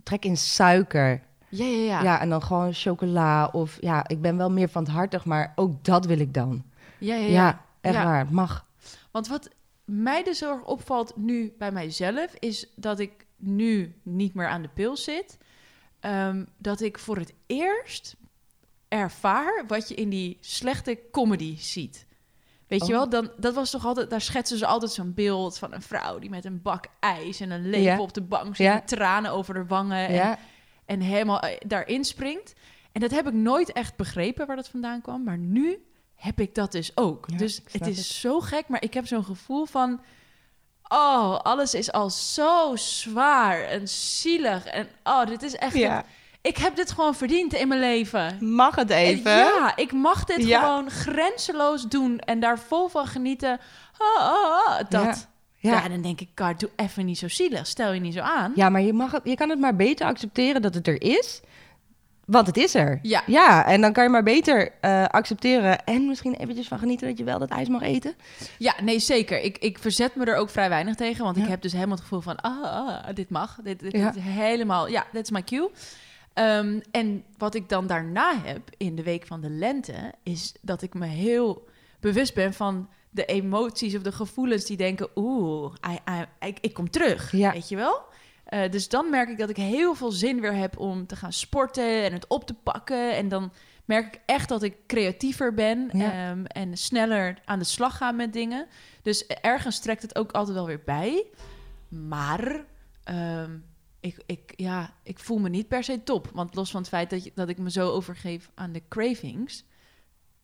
trek in suiker. Ja, ja, ja. Ja. en dan gewoon chocola. Of ja, ik ben wel meer van het hartig, maar ook dat wil ik dan. ja, ja, Ja, ja. echt Ja. waar. Mag. Want wat mij heel erg opvalt nu bij mijzelf, is dat ik nu niet meer aan de pil zit. Ehm, dat ik voor het eerst ervaar wat je in die slechte comedy ziet. Weet je Oh. wel, dan, dat was toch altijd, daar schetsen ze altijd zo'n beeld van een vrouw die met een bak ijs en een lepel Ja. op de bank zit, Ja. tranen over de wangen en, Ja, en helemaal eh, daarin springt. En dat heb ik nooit echt begrepen waar dat vandaan kwam, maar nu heb ik dat dus ook. Dus het is het. zo gek, maar ik heb zo'n gevoel van... Oh, alles is al zo zwaar en zielig. En oh, dit is echt... Ja. Ik heb dit gewoon verdiend in mijn leven. mag het even. En Ja, ik mag dit Ja. gewoon grenzeloos doen en daar vol van genieten. Ah, ah, ah, dat. Ja. Dan denk ik, Kar, doe even niet zo zielig. Stel je niet zo aan. ja, maar je, mag het, je kan het maar beter accepteren dat het er is. Want het is er. Ja. Ja, en dan kan je maar beter eh, accepteren en misschien eventjes van genieten dat je wel dat ijs mag eten. Ja, nee, zeker. Ik, ik verzet me er ook vrij weinig tegen. Want ik heb dus helemaal het gevoel van... Ah, ah dit mag. Dit, dit, Ja. dit is helemaal... Ja, dat is my cue. Ehm, en wat ik dan daarna heb in de week van de lente... is dat ik me heel bewust ben van de emoties of de gevoelens die denken... Oeh, ik, ik kom terug. Ja. Weet je wel? Eh, dus dan merk ik dat ik heel veel zin weer heb om te gaan sporten en het op te pakken. En dan merk ik echt dat ik creatiever ben Ja. ehm, en sneller aan de slag ga met dingen. Dus ergens trekt het ook altijd wel weer bij. Maar ehm, ik, ik, ja, ik voel me niet per se top. Want los van het feit dat, je, dat ik me zo overgeef aan de cravings,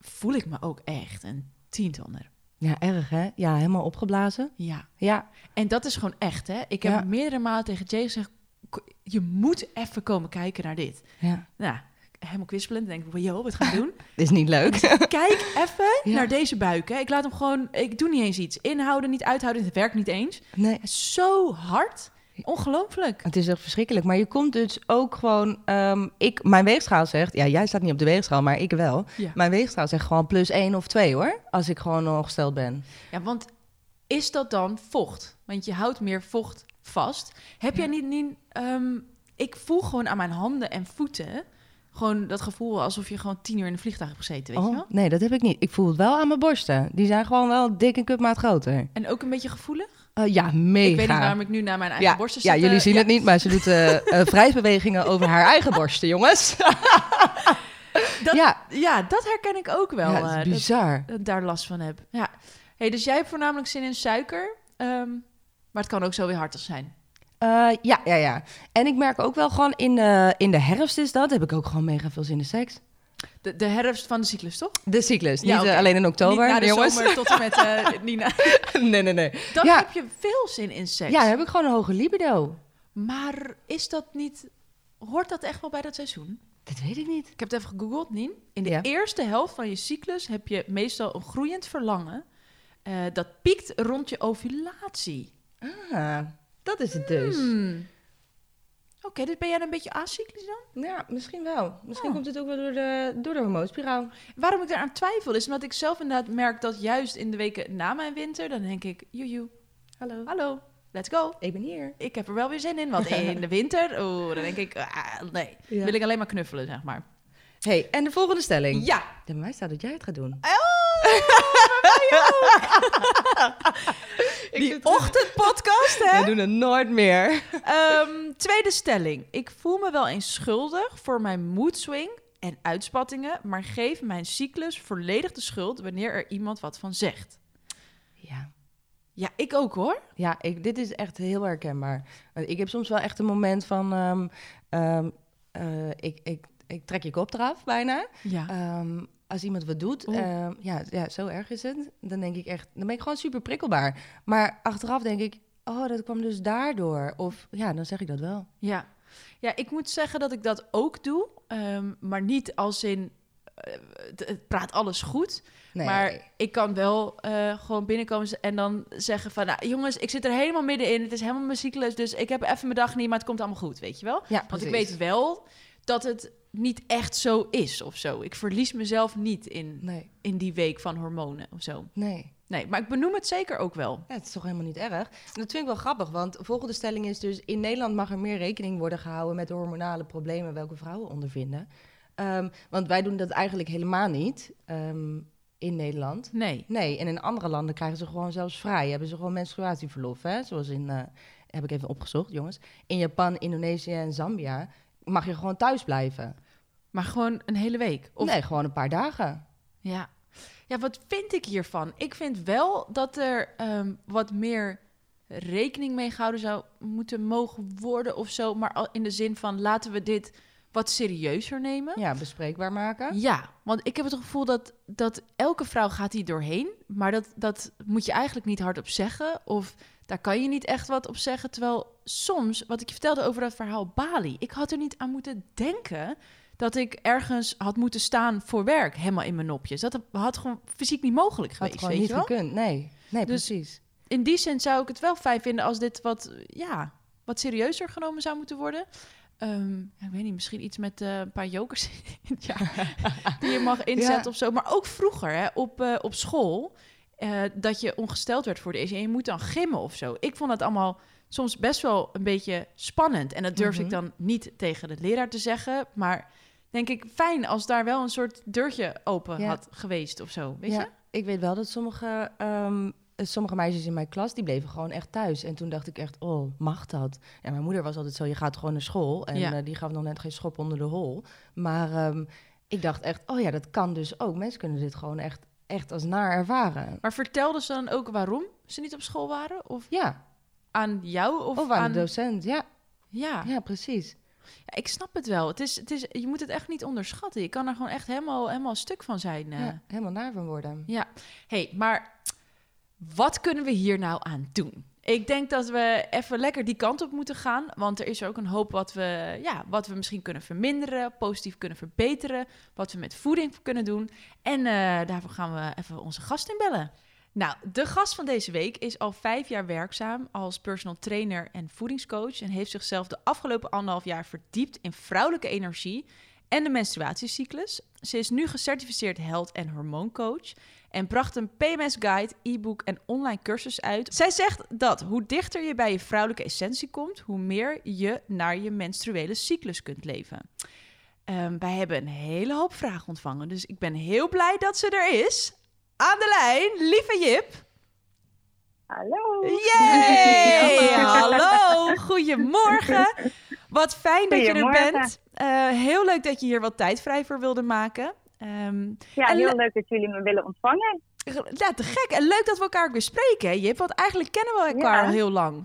voel ik me ook echt een tientonner. Ja, erg hè? Ja, helemaal opgeblazen. Ja. Ja, En dat is gewoon echt, hè? Ik heb Ja. meerdere malen tegen Jay gezegd... "K- je moet even komen kijken naar dit. ja. Nou, helemaal kwispelend. denk ik, yo, wat gaan we doen? Dit is niet leuk. Kijk even Ja. naar deze buik. Hè. Ik laat hem gewoon... Ik doe niet eens iets. Inhouden, niet uithouden. Het werkt niet eens. Nee. Zo hard. Ongelooflijk. Het is echt verschrikkelijk. Maar je komt dus ook gewoon... ehm, ik, mijn weegschaal zegt... Ja, jij staat niet op de weegschaal, maar ik wel. Ja. Mijn weegschaal zegt gewoon plus één of twee hoor. Als ik gewoon ongesteld ben. Ja, want is dat dan vocht? Want je houdt meer vocht vast. Heb jij niet... niet ehm, ik voel gewoon aan mijn handen en voeten... Gewoon dat gevoel alsof je gewoon tien uur in een vliegtuig hebt gezeten, weet je Oh, wel? nee, dat heb ik niet. Ik voel het wel aan mijn borsten. Die zijn gewoon wel dik een cupmaat groter. En ook een beetje gevoelig? Eh, ja, mega. Ik weet niet waarom ik nu naar mijn eigen ja, borsten ja, zit. jullie eh, zien ja. het niet, maar ze doet eh, wrijfbewegingen over haar eigen borsten, jongens. Dat, ja, ja, dat herken ik ook wel. ja, dat- bizar. dat ik daar last van heb. Ja. Hey, dus jij hebt voornamelijk zin in suiker. ehm, maar het kan ook zo weer hartig zijn. Ja, ja, ja. En ik merk ook wel gewoon in, in de herfst is dat, heb ik ook gewoon mega veel zin in seks. De, de herfst van de cyclus, toch? De cyclus, Ja, niet eh, alleen in oktober, Niet de jongens. zomer tot en met eh, Nina. nee, nee, nee. Dan Ja. heb je veel zin in seks. Ja, dan heb ik gewoon een hoge libido. Maar is dat niet... Hoort dat echt wel bij dat seizoen? Dat weet ik niet. Ik heb het even gegoogeld, Nien. In de Ja. eerste helft van je cyclus heb je meestal een groeiend verlangen. Eh, dat piekt rond je ovulatie. Ah, dat is het dus. Hmm. Oké, dus ben jij dan een beetje acyclisch dan? Ja, misschien wel. Misschien Oh. komt het ook wel door de, door de hormoonspiraal. Waarom ik daaraan twijfel is omdat ik zelf inderdaad merk dat juist in de weken na mijn winter, dan denk ik, joejoe, Hallo. Hallo, let's go. Ik ben hier. Ik heb er wel weer zin in, want in de winter, oh, dan denk ik, ah, nee, Ja. wil ik alleen maar knuffelen, zeg maar. hey, en de volgende stelling. Ja. Bij mij staat dat jij het gaat doen. Die ochtendpodcast, hè? We doen het nooit meer. Ehm, tweede stelling. Ik voel me wel eens schuldig voor mijn moedswing en uitspattingen, maar geef mijn cyclus volledig de schuld wanneer er iemand wat van zegt. Ja. Ja, ik ook hoor. Ja, ik, dit is echt heel herkenbaar. Ik heb soms wel echt een moment van... ehm, ehm, eh, ik, ik, ik trek je kop eraf, bijna. Ja. Als iemand wat doet, Oeh. ehm, ja, ja, zo erg is het. Dan denk ik echt, dan ben ik gewoon super prikkelbaar. Maar achteraf denk ik, oh, dat kwam dus daardoor. Of ja, dan zeg ik dat wel. Ja. ja, ik moet zeggen dat ik dat ook doe, ehm, maar niet als in eh, het, het praat alles goed. Nee. Maar ik kan wel eh, gewoon binnenkomen en dan zeggen van... Nou, jongens, ik zit er helemaal middenin. Het is helemaal mijn cyclus, dus ik heb even mijn dag niet, maar het komt allemaal goed, weet je wel? ja, Want ik weet wel dat het niet echt zo is of zo. Ik verlies mezelf niet in, Nee, in die week van hormonen of zo. nee. Nee, maar ik benoem het zeker ook wel. Ja, het is toch helemaal niet erg. En dat vind ik wel grappig, want de volgende stelling is dus... in Nederland mag er meer rekening worden gehouden... met de hormonale problemen welke vrouwen ondervinden. Ehm, want wij doen dat eigenlijk helemaal niet ehm, in Nederland. Nee. Nee, en in andere landen krijgen ze gewoon zelfs vrij. Hebben ze gewoon menstruatieverlof, hè? Zoals in, eh, heb ik even opgezocht, jongens. In Japan, Indonesië en Zambia mag je gewoon thuis blijven. Maar gewoon een hele week. Of, Nee, gewoon een paar dagen. Ja. ja, wat vind ik hiervan? Ik vind wel dat er ehm, wat meer rekening mee gehouden zou moeten mogen worden of zo. Maar al in de zin van laten we dit wat serieuzer nemen. Ja, bespreekbaar maken. Ja, want ik heb het gevoel dat, dat elke vrouw gaat hier doorheen. Maar dat, dat moet je eigenlijk niet hardop zeggen. Of daar kan je niet echt wat op zeggen. Terwijl soms, wat ik je vertelde over dat verhaal Bali... ik had er niet aan moeten denken dat ik ergens had moeten staan voor werk. Helemaal in mijn nopjes. Dat had gewoon fysiek niet mogelijk geweest, gewoon weet niet je wel? gekund. Nee, nee Dus- precies. In die zin zou ik het wel fijn vinden als dit wat, ja, wat serieuzer genomen zou moeten worden. Ehm, ik weet niet, misschien iets met eh, een paar jokers die je mag inzetten Ja. of zo. Maar ook vroeger hè, op, eh, op school, eh, dat je ongesteld werd voor de eerste en je moet dan gimmen of zo. Ik vond dat allemaal soms best wel een beetje spannend. En dat durfde Mhm. ik dan niet tegen de leraar te zeggen. Maar denk ik, fijn als daar wel een soort deurtje open Ja. had geweest of zo. Weet ja, je? ik weet wel dat sommige, ehm, sommige meisjes in mijn klas... die bleven gewoon echt thuis. En toen dacht ik echt, oh, mag dat? Ja, mijn moeder was altijd zo, je gaat gewoon naar school. En Ja. eh, die gaf nog net geen schop onder de hol. Maar ehm, ik dacht echt, oh ja, dat kan dus ook. Mensen kunnen dit gewoon echt, echt als naar ervaren. Maar vertelden ze dan ook waarom ze niet op school waren? Of Ja, aan jou? Of, of aan, de docent. Ja, Ja. ja, precies. Ja, ik snap het wel. Het is, het is, je moet het echt niet onderschatten. Je kan er gewoon echt helemaal, helemaal stuk van zijn. eh. Ja, helemaal naar van worden. Ja, hey, maar wat kunnen we hier nou aan doen? Ik denk dat we even lekker die kant op moeten gaan. Want er is ook een hoop wat we, ja, wat we misschien kunnen verminderen, positief kunnen verbeteren. Wat we met voeding kunnen doen. En eh, daarvoor gaan we even onze gast inbellen. Nou, de gast van deze week is al vijf jaar werkzaam als personal trainer en voedingscoach. En heeft zichzelf de afgelopen anderhalf jaar verdiept in vrouwelijke energie en de menstruatiecyclus. Ze is nu gecertificeerd health- en hormooncoach en bracht een PMS-guide, e-book en online cursus uit. Zij zegt dat hoe dichter je bij je vrouwelijke essentie komt, hoe meer je naar je menstruele cyclus kunt leven. Ehm, wij hebben een hele hoop vragen ontvangen, dus ik ben heel blij dat ze er is. Aan de lijn, lieve Jip. Hallo. Yay! Hallo, goedemorgen. Wat fijn dat je er bent. Eh, heel leuk dat je hier wat tijd vrij voor wilde maken. Ehm, Ja, heel le- leuk dat jullie me willen ontvangen. ja, te gek. En leuk dat we elkaar ook weer spreken, hè, Jip. Want eigenlijk kennen we elkaar Ja. al heel lang.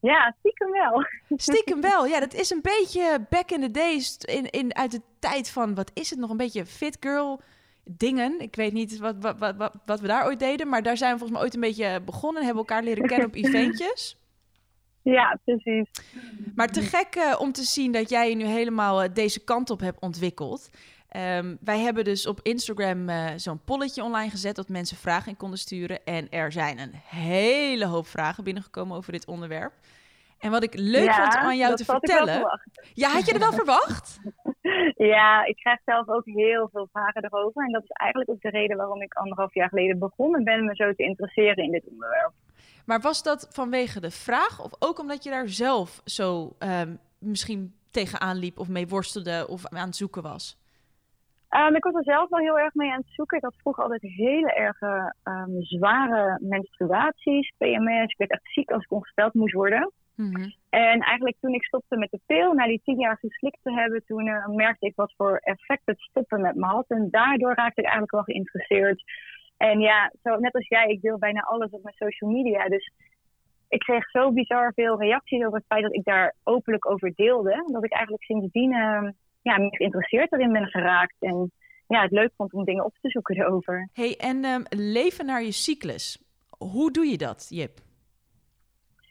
Ja, stiekem wel. Stiekem wel. Ja, dat is een beetje back in the days. In, in, uit de tijd van, wat is het nog? Een beetje fit girl dingen. Ik weet niet wat, wat, wat, wat, we daar ooit deden. Maar daar zijn we volgens mij ooit een beetje begonnen. En hebben elkaar leren kennen op eventjes. Ja, precies. Maar te gek eh, om te zien dat jij je nu helemaal eh, deze kant op hebt ontwikkeld. Ehm, wij hebben dus op Instagram eh, zo'n polletje online gezet dat mensen vragen in konden sturen. En er zijn een hele hoop vragen binnengekomen over dit onderwerp. En wat ik leuk ja, vond aan jou te vertellen. Ja, had je er wel verwacht? Ja, ik krijg zelf ook heel veel vragen erover. En dat is eigenlijk ook de reden waarom ik anderhalf jaar geleden begonnen ben me zo te interesseren in dit onderwerp. Maar was dat vanwege de vraag of ook omdat je daar zelf zo ehm, misschien tegenaan liep of mee worstelde of aan het zoeken was? Um, ik was er zelf wel heel erg mee aan het zoeken. Ik had vroeger altijd hele erg um, zware menstruaties, PMS. Ik werd echt ziek als ik ongesteld moest worden. Mhm. En eigenlijk toen ik stopte met de pil, na die tien jaar geslikt te hebben, toen uh, merkte ik wat voor effect het stoppen met me had. En daardoor raakte ik eigenlijk wel geïnteresseerd. En ja, zo, net als jij, ik deel bijna alles op mijn social media. Dus ik kreeg zo bizar veel reacties over het feit dat ik daar openlijk over deelde. Dat ik eigenlijk sindsdien uh, ja, me geïnteresseerd erin ben geraakt. En ja, het leuk vond om dingen op te zoeken erover. Hey, en um, leven naar je cyclus. Hoe doe je dat, Jip?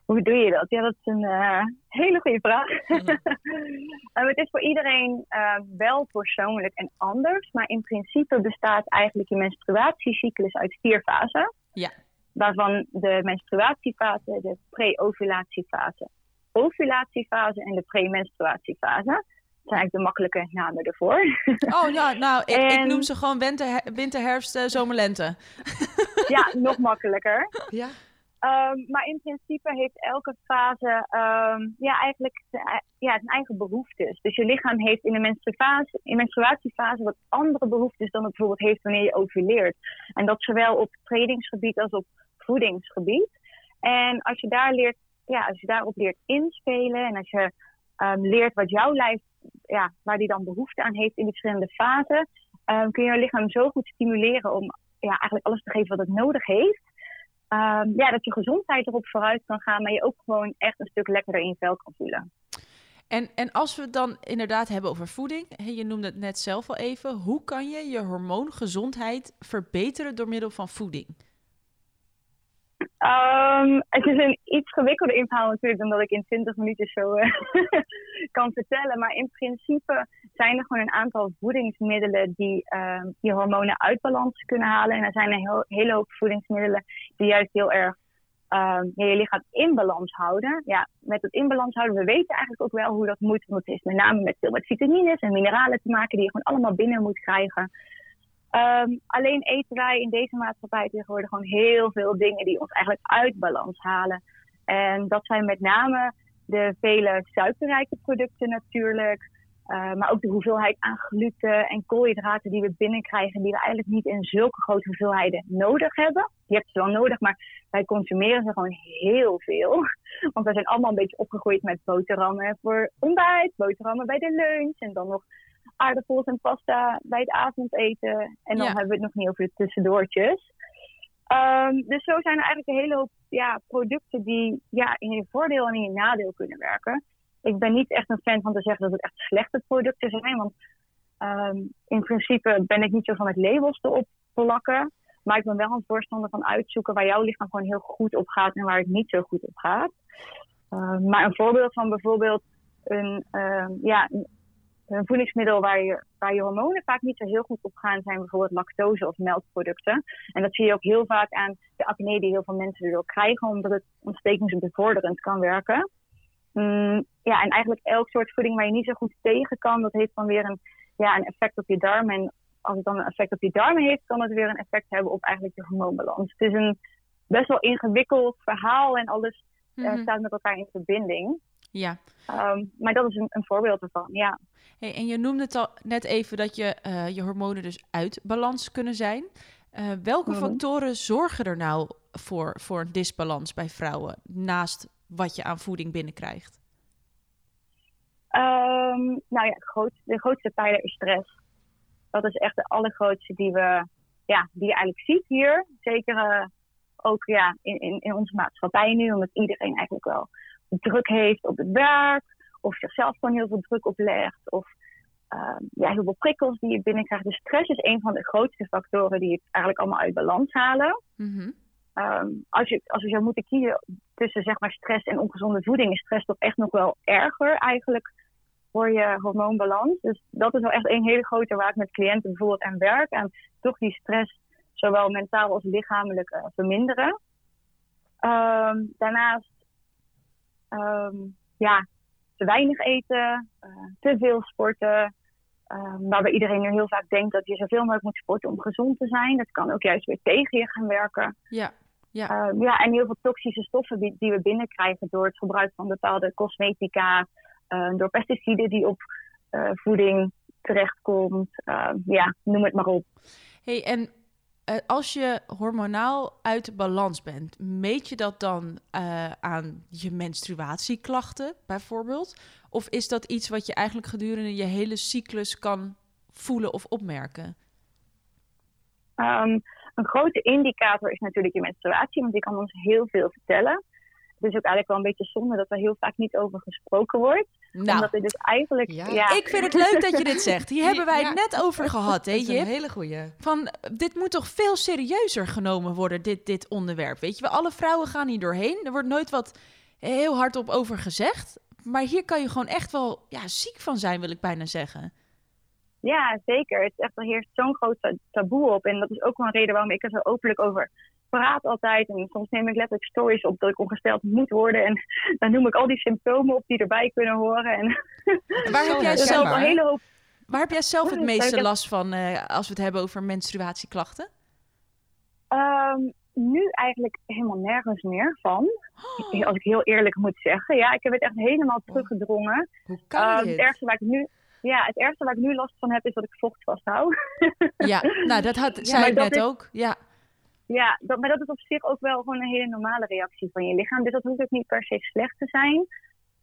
Hoe doe je dat? Ja, dat is een uh, hele goede vraag. -hmm. uh, het is voor iedereen uh, wel persoonlijk en anders. Maar in principe bestaat eigenlijk je menstruatiecyclus uit vier fasen. Ja. Waarvan de menstruatiefase, de pre-ovulatiefase, ovulatiefase en de premenstruatiefase. Dat zijn eigenlijk de makkelijke namen ervoor. Oh ja, nou, ik, en... ik noem ze gewoon winter, winter herfst, uh, zomer, lente. ja, nog makkelijker. Ja. Um, maar in principe heeft elke fase um, ja, eigenlijk ja, zijn eigen behoeftes. Dus je lichaam heeft in de menstruatie, in menstruatiefase wat andere behoeftes dan het bijvoorbeeld heeft wanneer je ovuleert. En dat zowel op trainingsgebied als op voedingsgebied. En als je daar leert, ja, als je daarop leert inspelen en als je um, leert wat jouw lijf, ja, waar die dan behoefte aan heeft in die verschillende fasen, kun je je lichaam zo goed stimuleren om ja, eigenlijk alles te geven wat het nodig heeft. Um, ja, dat je gezondheid erop vooruit kan gaan, maar je ook gewoon echt een stuk lekkerder in je vel kan voelen. En, en als we het dan inderdaad hebben over voeding, je noemde het net zelf al even, hoe kan je je hormoongezondheid verbeteren door middel van voeding? Um, het is een iets gewikkelder inverhaal natuurlijk dan dat ik in 20 minuten zo uh, kan vertellen. Maar in principe zijn er gewoon een aantal voedingsmiddelen die uh, je hormonen uit balans kunnen halen. En er zijn een heel, hele hoop voedingsmiddelen die juist heel erg uh, je lichaam in balans houden. Ja, met het in balans houden, we weten eigenlijk ook wel hoe dat het is met name met veel met vitamines en mineralen te maken die je gewoon allemaal binnen moet krijgen. Um, alleen eten wij in deze maatschappij tegenwoordig gewoon heel veel dingen die ons eigenlijk uit balans halen. En dat zijn met name de vele suikerrijke producten natuurlijk. Uh, maar ook de hoeveelheid aan gluten en koolhydraten die we binnenkrijgen, die we eigenlijk niet in zulke grote hoeveelheden nodig hebben. Je hebt ze wel nodig, maar wij consumeren ze gewoon heel veel. Want we zijn allemaal een beetje opgegroeid met boterhammen voor ontbijt, boterhammen bij de lunch en dan nog aardappels en pasta bij het avondeten. En dan Ja. hebben we het nog niet over de tussendoortjes. Ehm, dus zo zijn er eigenlijk een hele hoop ja, producten die ja, in je voordeel en in je nadeel kunnen werken. Ik ben niet echt een fan van te zeggen dat het echt slechte producten zijn. Want ehm, in principe ben ik niet zo van het labels erop plakken. Maar ik ben wel een voorstander van uitzoeken waar jouw lichaam gewoon heel goed op gaat en waar het niet zo goed op gaat. Ehm, maar een voorbeeld van bijvoorbeeld een, ehm, ja, een, voedingsmiddel waar je, waar je hormonen vaak niet zo heel goed op gaan, zijn bijvoorbeeld lactose of melkproducten. En dat zie je ook heel vaak aan de acne die heel veel mensen erdoor krijgen, omdat het ontstekingsbevorderend kan werken. Mm, ja, en eigenlijk elk soort voeding waar je niet zo goed tegen kan, dat heeft dan weer een, ja, een effect op je darmen. En als het dan een effect op je darmen heeft, kan het weer een effect hebben op eigenlijk je hormoonbalans. Het is een best wel ingewikkeld verhaal en alles eh, Mhm. staat met elkaar in verbinding. Ja. Ehm, maar dat is een, een voorbeeld ervan, ja. Hey, en je noemde het al net even dat je, eh, je hormonen dus uit balans kunnen zijn. Eh, welke Mhm. factoren zorgen er nou voor, voor een disbalans bij vrouwen, naast wat je aan voeding binnenkrijgt? Ehm, nou ja, groot, de grootste pijler is stress. Dat is echt de allergrootste die, we, ja, die je eigenlijk ziet hier. Zeker eh, ook ja, in, in, in onze maatschappij nu, omdat iedereen eigenlijk wel druk heeft op het werk. Of zichzelf gewoon heel veel druk oplegt. Of ehm, ja, heel veel prikkels die je binnenkrijgt. Dus stress is een van de grootste factoren die het eigenlijk allemaal uit balans halen. Mhm. Ehm, als, je, als je zou moeten kiezen tussen zeg maar, stress en ongezonde voeding, is stress toch echt nog wel erger eigenlijk voor je hormoonbalans. Dus dat is wel echt een hele grote waar ik met cliënten bijvoorbeeld aan werk. En toch die stress zowel mentaal als lichamelijk eh, verminderen. Ehm, daarnaast ehm, ja, te weinig eten, eh, te veel sporten. ehm, waarbij iedereen nu heel vaak denkt dat je zoveel mogelijk moet sporten om gezond te zijn. Dat kan ook juist weer tegen je gaan werken. Ja. Ja. Ehm, ja, en heel veel toxische stoffen die, die we binnenkrijgen door het gebruik van bepaalde cosmetica, eh, door pesticiden die op eh, voeding terechtkomt. Ehm, ja, noem het maar op. Hey, en eh, als je hormonaal uit balans bent, meet je dat dan eh, aan je menstruatieklachten bijvoorbeeld? Of is dat iets wat je eigenlijk gedurende je hele cyclus kan voelen of opmerken? Ehm, een grote indicator is natuurlijk je menstruatie, want die kan ons heel veel vertellen. Het is ook eigenlijk wel een beetje zonde dat er heel vaak niet over gesproken wordt. Nou, Omdat het dus eigenlijk... Ja. Ja, ik vind het leuk dat je dit zegt. Hier hebben wij het Ja. net over gehad, hè Dat is een Jip? hele goeie. Van, dit moet toch veel serieuzer genomen worden, dit, dit onderwerp. Weet je, wel, alle vrouwen gaan hier doorheen. Er wordt nooit wat heel hard op over gezegd. Maar hier kan je gewoon echt wel ja, ziek van zijn, wil ik bijna zeggen. Ja, zeker. Het is echt, er heerst zo'n groot ta- taboe op. En dat is ook wel een reden waarom ik er zo openlijk over praat altijd. En soms neem ik letterlijk stories op dat ik ongesteld moet worden. En dan noem ik al die symptomen op die erbij kunnen horen. En En waar, heb jij zelf, een hele hoop... waar heb jij zelf het meeste last van eh, als we het hebben over menstruatieklachten? Ehm, nu eigenlijk helemaal nergens meer van. Als ik heel eerlijk moet zeggen. Ja, ik heb het echt helemaal teruggedrongen. Hoe kan Ehm, het, ergste waar ik nu, ja, het ergste waar ik nu last van heb is dat ik vocht vasthoud. Ja, nou dat had, zei ik dat net is- ook. Ja, Ja, dat, maar dat is op zich ook wel gewoon een hele normale reactie van je lichaam. Dus dat hoeft ook niet per se slecht te zijn.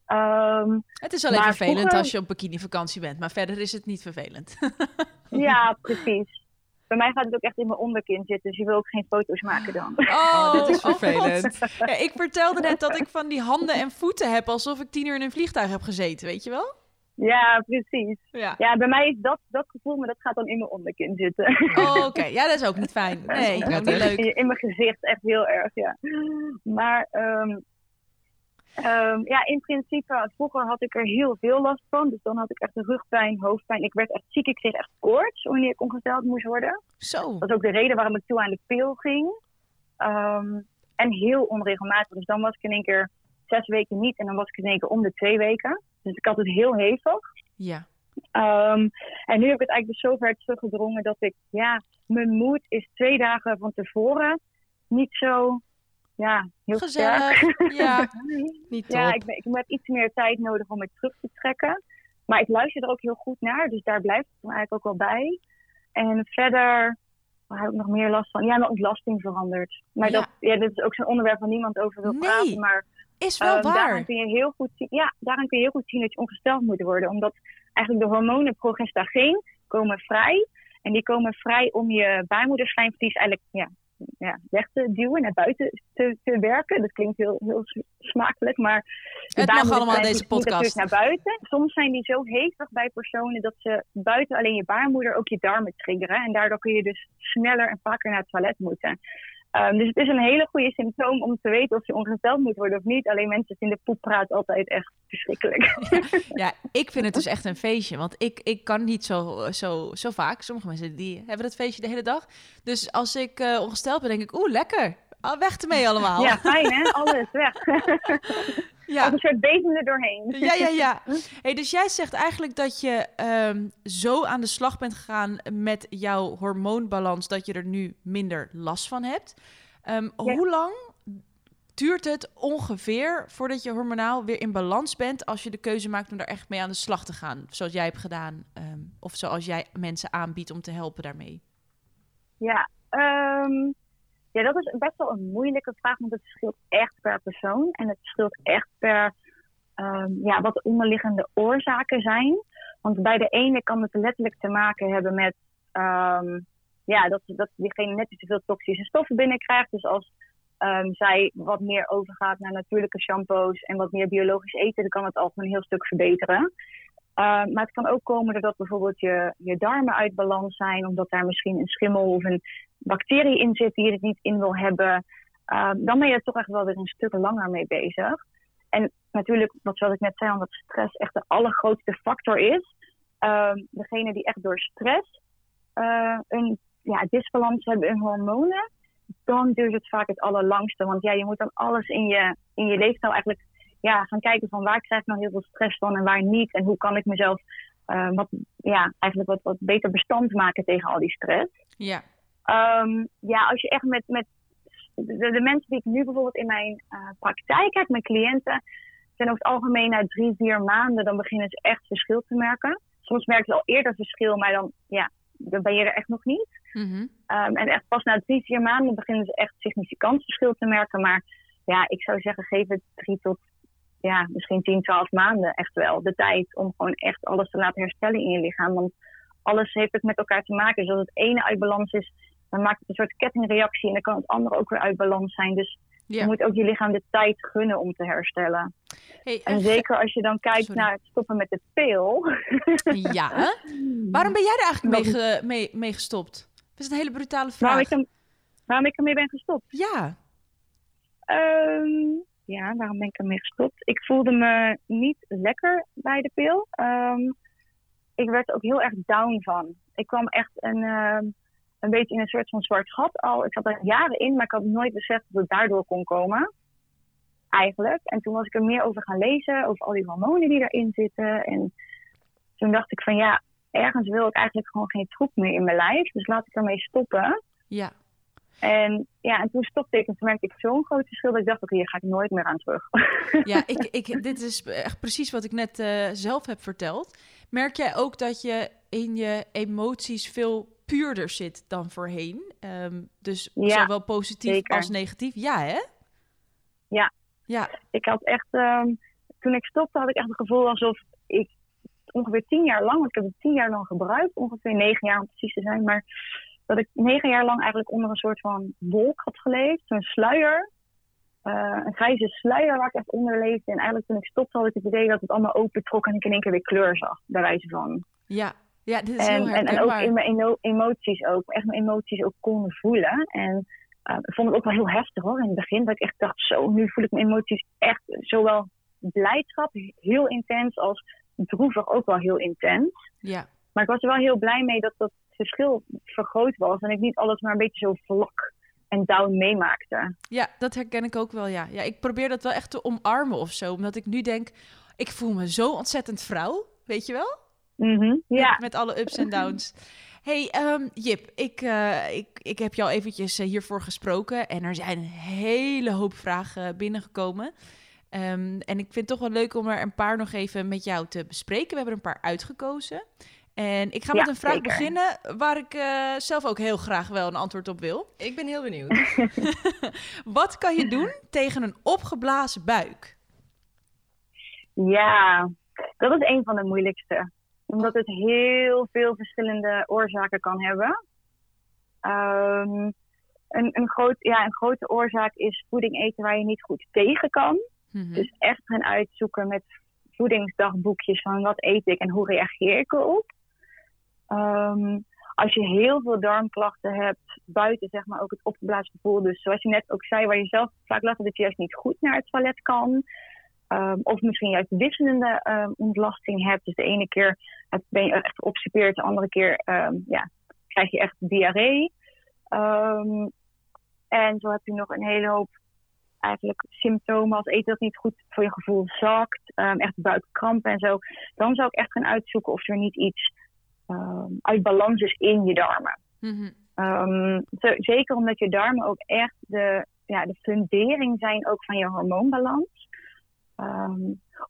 Ehm, het is alleen vervelend vroeger- als je op bikinivakantie bent. Maar verder is het niet vervelend. ja, precies. Bij mij gaat het ook echt in mijn onderkin zitten. Dus je wil ook geen foto's maken dan. Oh, dat is oh vervelend. Ja, ik vertelde net dat ik van die handen en voeten heb alsof ik tien uur in een vliegtuig heb gezeten, weet je wel? Ja, precies. Ja. Ja, bij mij is dat, dat gevoel, maar dat gaat dan in mijn onderkin zitten. Oh, oké. Ja, dat is ook niet fijn. Nee, niet toch? leuk. In, in mijn gezicht echt heel erg, ja. Maar ehm, ehm, ja, in principe, vroeger had ik er heel veel last van. Dus dan had ik echt rugpijn, hoofdpijn. Ik werd echt ziek, ik kreeg echt koorts wanneer ik ongesteld moest worden. Zo. Dat is ook de reden waarom ik toe aan de pil ging. Ehm, en heel onregelmatig. Dus dan was ik in één keer zes weken niet en dan was ik in één keer om de twee weken. Dus ik had het heel hevig. Ja. Ehm, en nu heb ik het eigenlijk dus zover teruggedrongen dat ik, ja, mijn moed is twee dagen van tevoren niet zo, ja, heel Gezellig. sterk. Ja. Niet top. ja, ik, ben, ik heb iets meer tijd nodig om het terug te trekken. Maar ik luister er ook heel goed naar, dus daar blijft het eigenlijk ook wel bij. En verder, waar heb ik nog meer last van? Ja, mijn ontlasting verandert. Maar Ja. Dat, ja, dit is ook zo'n onderwerp waar niemand over wil Nee. praten. Maar Is wel Ehm, daaraan waar. kun je heel goed zien, ja, daaraan kun je heel goed zien dat je ongesteld moet worden. Omdat eigenlijk de hormonen progestageen komen vrij. En die komen vrij om je baarmoederslijmvlies eigenlijk ja, ja, weg te duwen, naar buiten te, te werken. Dat klinkt heel, heel smakelijk, maar... de Het mag allemaal deze podcast. naar buiten. Soms zijn die zo hevig bij personen dat ze buiten alleen je baarmoeder ook je darmen triggeren. En daardoor kun je dus sneller en vaker naar het toilet moeten. Ehm, dus het is een hele goede symptoom om te weten of je ongesteld moet worden of niet. Alleen mensen vinden poeppraat altijd echt verschrikkelijk. Ja, ik vind het dus echt een feestje. Want ik, ik kan niet zo, zo, zo vaak. Sommige mensen die hebben dat feestje de hele dag. Dus als ik eh, ongesteld ben, denk ik, oeh, lekker. Ah, weg ermee allemaal. Ja, fijn hè? Alles weg. ja. Als een soort bezem er doorheen. Ja, ja, ja. Hey, dus jij zegt eigenlijk dat je ehm, zo aan de slag bent gegaan met jouw hormoonbalans dat je er nu minder last van hebt. Ehm, Ja. Hoe lang duurt het ongeveer voordat je hormonaal weer in balans bent als je de keuze maakt om daar echt mee aan de slag te gaan, zoals jij hebt gedaan, ehm, of zoals jij mensen aanbiedt om te helpen daarmee? Ja, ehm, ja, dat is best wel een moeilijke vraag, want het verschilt echt per persoon. En het verschilt echt per ehm, ja, wat de onderliggende oorzaken zijn. Want bij de ene kan het letterlijk te maken hebben met ehm, ja, dat, dat diegene net te veel toxische stoffen binnenkrijgt. Dus als ehm, zij wat meer overgaat naar natuurlijke shampoos en wat meer biologisch eten, dan kan het al een heel stuk verbeteren. Ehm, maar het kan ook komen doordat bijvoorbeeld je, je darmen uit balans zijn, omdat daar misschien een schimmel of een bacterie in zit die je er niet in wil hebben. Ehm, dan ben je er toch echt wel weer een stuk langer mee bezig. En natuurlijk, wat zoals ik net zei, omdat stress echt de allergrootste factor is. Ehm degene die echt door stress eh, een ja, disbalans hebben in hormonen, dan duurt het vaak het allerlangste. Want ja, je moet dan alles in je, in je leefstijl eigenlijk ja, gaan kijken van waar krijg ik nou heel veel stress van en waar niet. En hoe kan ik mezelf eh, wat, ja, eigenlijk wat, wat beter bestand maken tegen al die stress. Ja, Ehm, ja, als je echt met, met de, de mensen die ik nu bijvoorbeeld in mijn eh, praktijk heb, mijn cliënten, zijn over het algemeen na drie, vier maanden, dan beginnen ze echt verschil te merken. Soms merken ze al eerder verschil, maar dan, ja, dan ben je er echt nog niet. Mhm. Ehm, en echt pas na drie, vier maanden beginnen ze echt significant verschil te merken. Maar ja, ik zou zeggen, geef het drie tot ja, misschien 10, 12 maanden echt wel de tijd om gewoon echt alles te laten herstellen in je lichaam. Want alles heeft het met elkaar te maken. Dus als het ene uit balans is, dan maakt het een soort kettingreactie en dan kan het andere ook weer uit balans zijn. Dus Ja. je moet ook je lichaam de tijd gunnen om te herstellen. Hey, En en- zeker als je dan kijkt Sorry. naar het stoppen met de pil. Ja, hè? Waarom ben jij er eigenlijk mee, ge- mee, mee gestopt? Dat is een hele brutale Waarom vraag. ik, er, waarom ik ermee ben gestopt? Ja, Ehm, ja, waarom ben ik ermee gestopt? Ik voelde me niet lekker bij de pil. Ehm, ik werd er ook heel erg down van. Ik kwam echt een, ehm, een beetje in een soort van zwart gat al. Ik zat er jaren in, maar ik had nooit beseft dat het daardoor kon komen. Eigenlijk. En toen was ik er meer over gaan lezen, over al die hormonen die erin zitten. En toen dacht ik van ja, ergens wil ik eigenlijk gewoon geen troep meer in mijn lijf. Dus laat ik ermee stoppen. ja. En ja, en toen stopte ik en toen merkte ik zo'n groot verschil dat ik dacht, oké, hier ga ik nooit meer aan terug. Ja, ik, ik, dit is echt precies wat ik net eh, zelf heb verteld. Merk jij ook dat je in je emoties veel puurder zit dan voorheen? Ehm, dus Ja, zowel positief zeker. als negatief. Ja, hè? Ja. Ja, ik had echt, ehm, toen ik stopte had ik echt het gevoel alsof ik ongeveer tien jaar lang, want ik heb het tien jaar lang gebruikt, ongeveer negen jaar om precies te zijn, maar dat ik negen jaar lang eigenlijk onder een soort van wolk had geleefd, zo'n sluier. eh, een grijze sluier waar ik echt onder leefde. En eigenlijk toen ik stopte had ik het idee dat het allemaal open trok en ik in één keer weer kleur zag, bij wijze van. ja. Ja, dit is En, heel en, en ook in mijn emo- emoties ook. Echt mijn emoties ook kon voelen. En eh, ik vond het ook wel heel heftig hoor. In het begin dat ik echt dacht, zo, nu voel ik mijn emoties echt zowel blijdschap heel intens als droevig ook wel heel intens. Ja, Maar ik was er wel heel blij mee dat dat verschil vergroot was. En ik niet alles maar een beetje zo vlak en down meemaakte. ja, dat herken ik ook wel, ja. ja. Ik probeer dat wel echt te omarmen of zo. Omdat ik nu denk, ik voel me zo ontzettend vrouw. Weet je wel? Mhm, Ja, Met, met alle ups en downs. Hey ehm, Jip, ik, eh, ik, ik heb jou eventjes eh, hiervoor gesproken en er zijn een hele hoop vragen binnengekomen. Ehm, en ik vind het toch wel leuk om er een paar nog even met jou te bespreken. We hebben er een paar uitgekozen. En ik ga Ja, met een vraag zeker. beginnen waar ik eh, zelf ook heel graag wel een antwoord op wil. Ik ben heel benieuwd. Wat kan je doen tegen een opgeblazen buik? Ja, dat is een van de moeilijkste. Omdat het heel veel verschillende oorzaken kan hebben. Ehm, een, een, groot, ja, een grote oorzaak is voeding eten waar je niet goed tegen kan. Mhm. Dus echt gaan uitzoeken met voedingsdagboekjes van wat eet ik en hoe reageer ik erop. Ehm, als je heel veel darmklachten hebt, buiten zeg maar ook het opgeblazen gevoel. Dus zoals je net ook zei, waar je zelf vaak last hebt dat je juist niet goed naar het toilet kan. Ehm, of misschien juist wisselende ehm, ontlasting hebt. Dus de ene keer ben je echt obstipeerd, de andere keer ja, krijg je echt diarree. En zo heb je nog een hele hoop eigenlijk symptomen als eten dat niet goed voor je gevoel zakt, ehm, echt buikkrampen en zo. Dan zou ik echt gaan uitzoeken of er niet iets ehm, uit balans is in je darmen. Mhm. Ehm, zo- zeker omdat je darmen ook echt de, ja, de fundering zijn ook van je hormoonbalans. Ehm,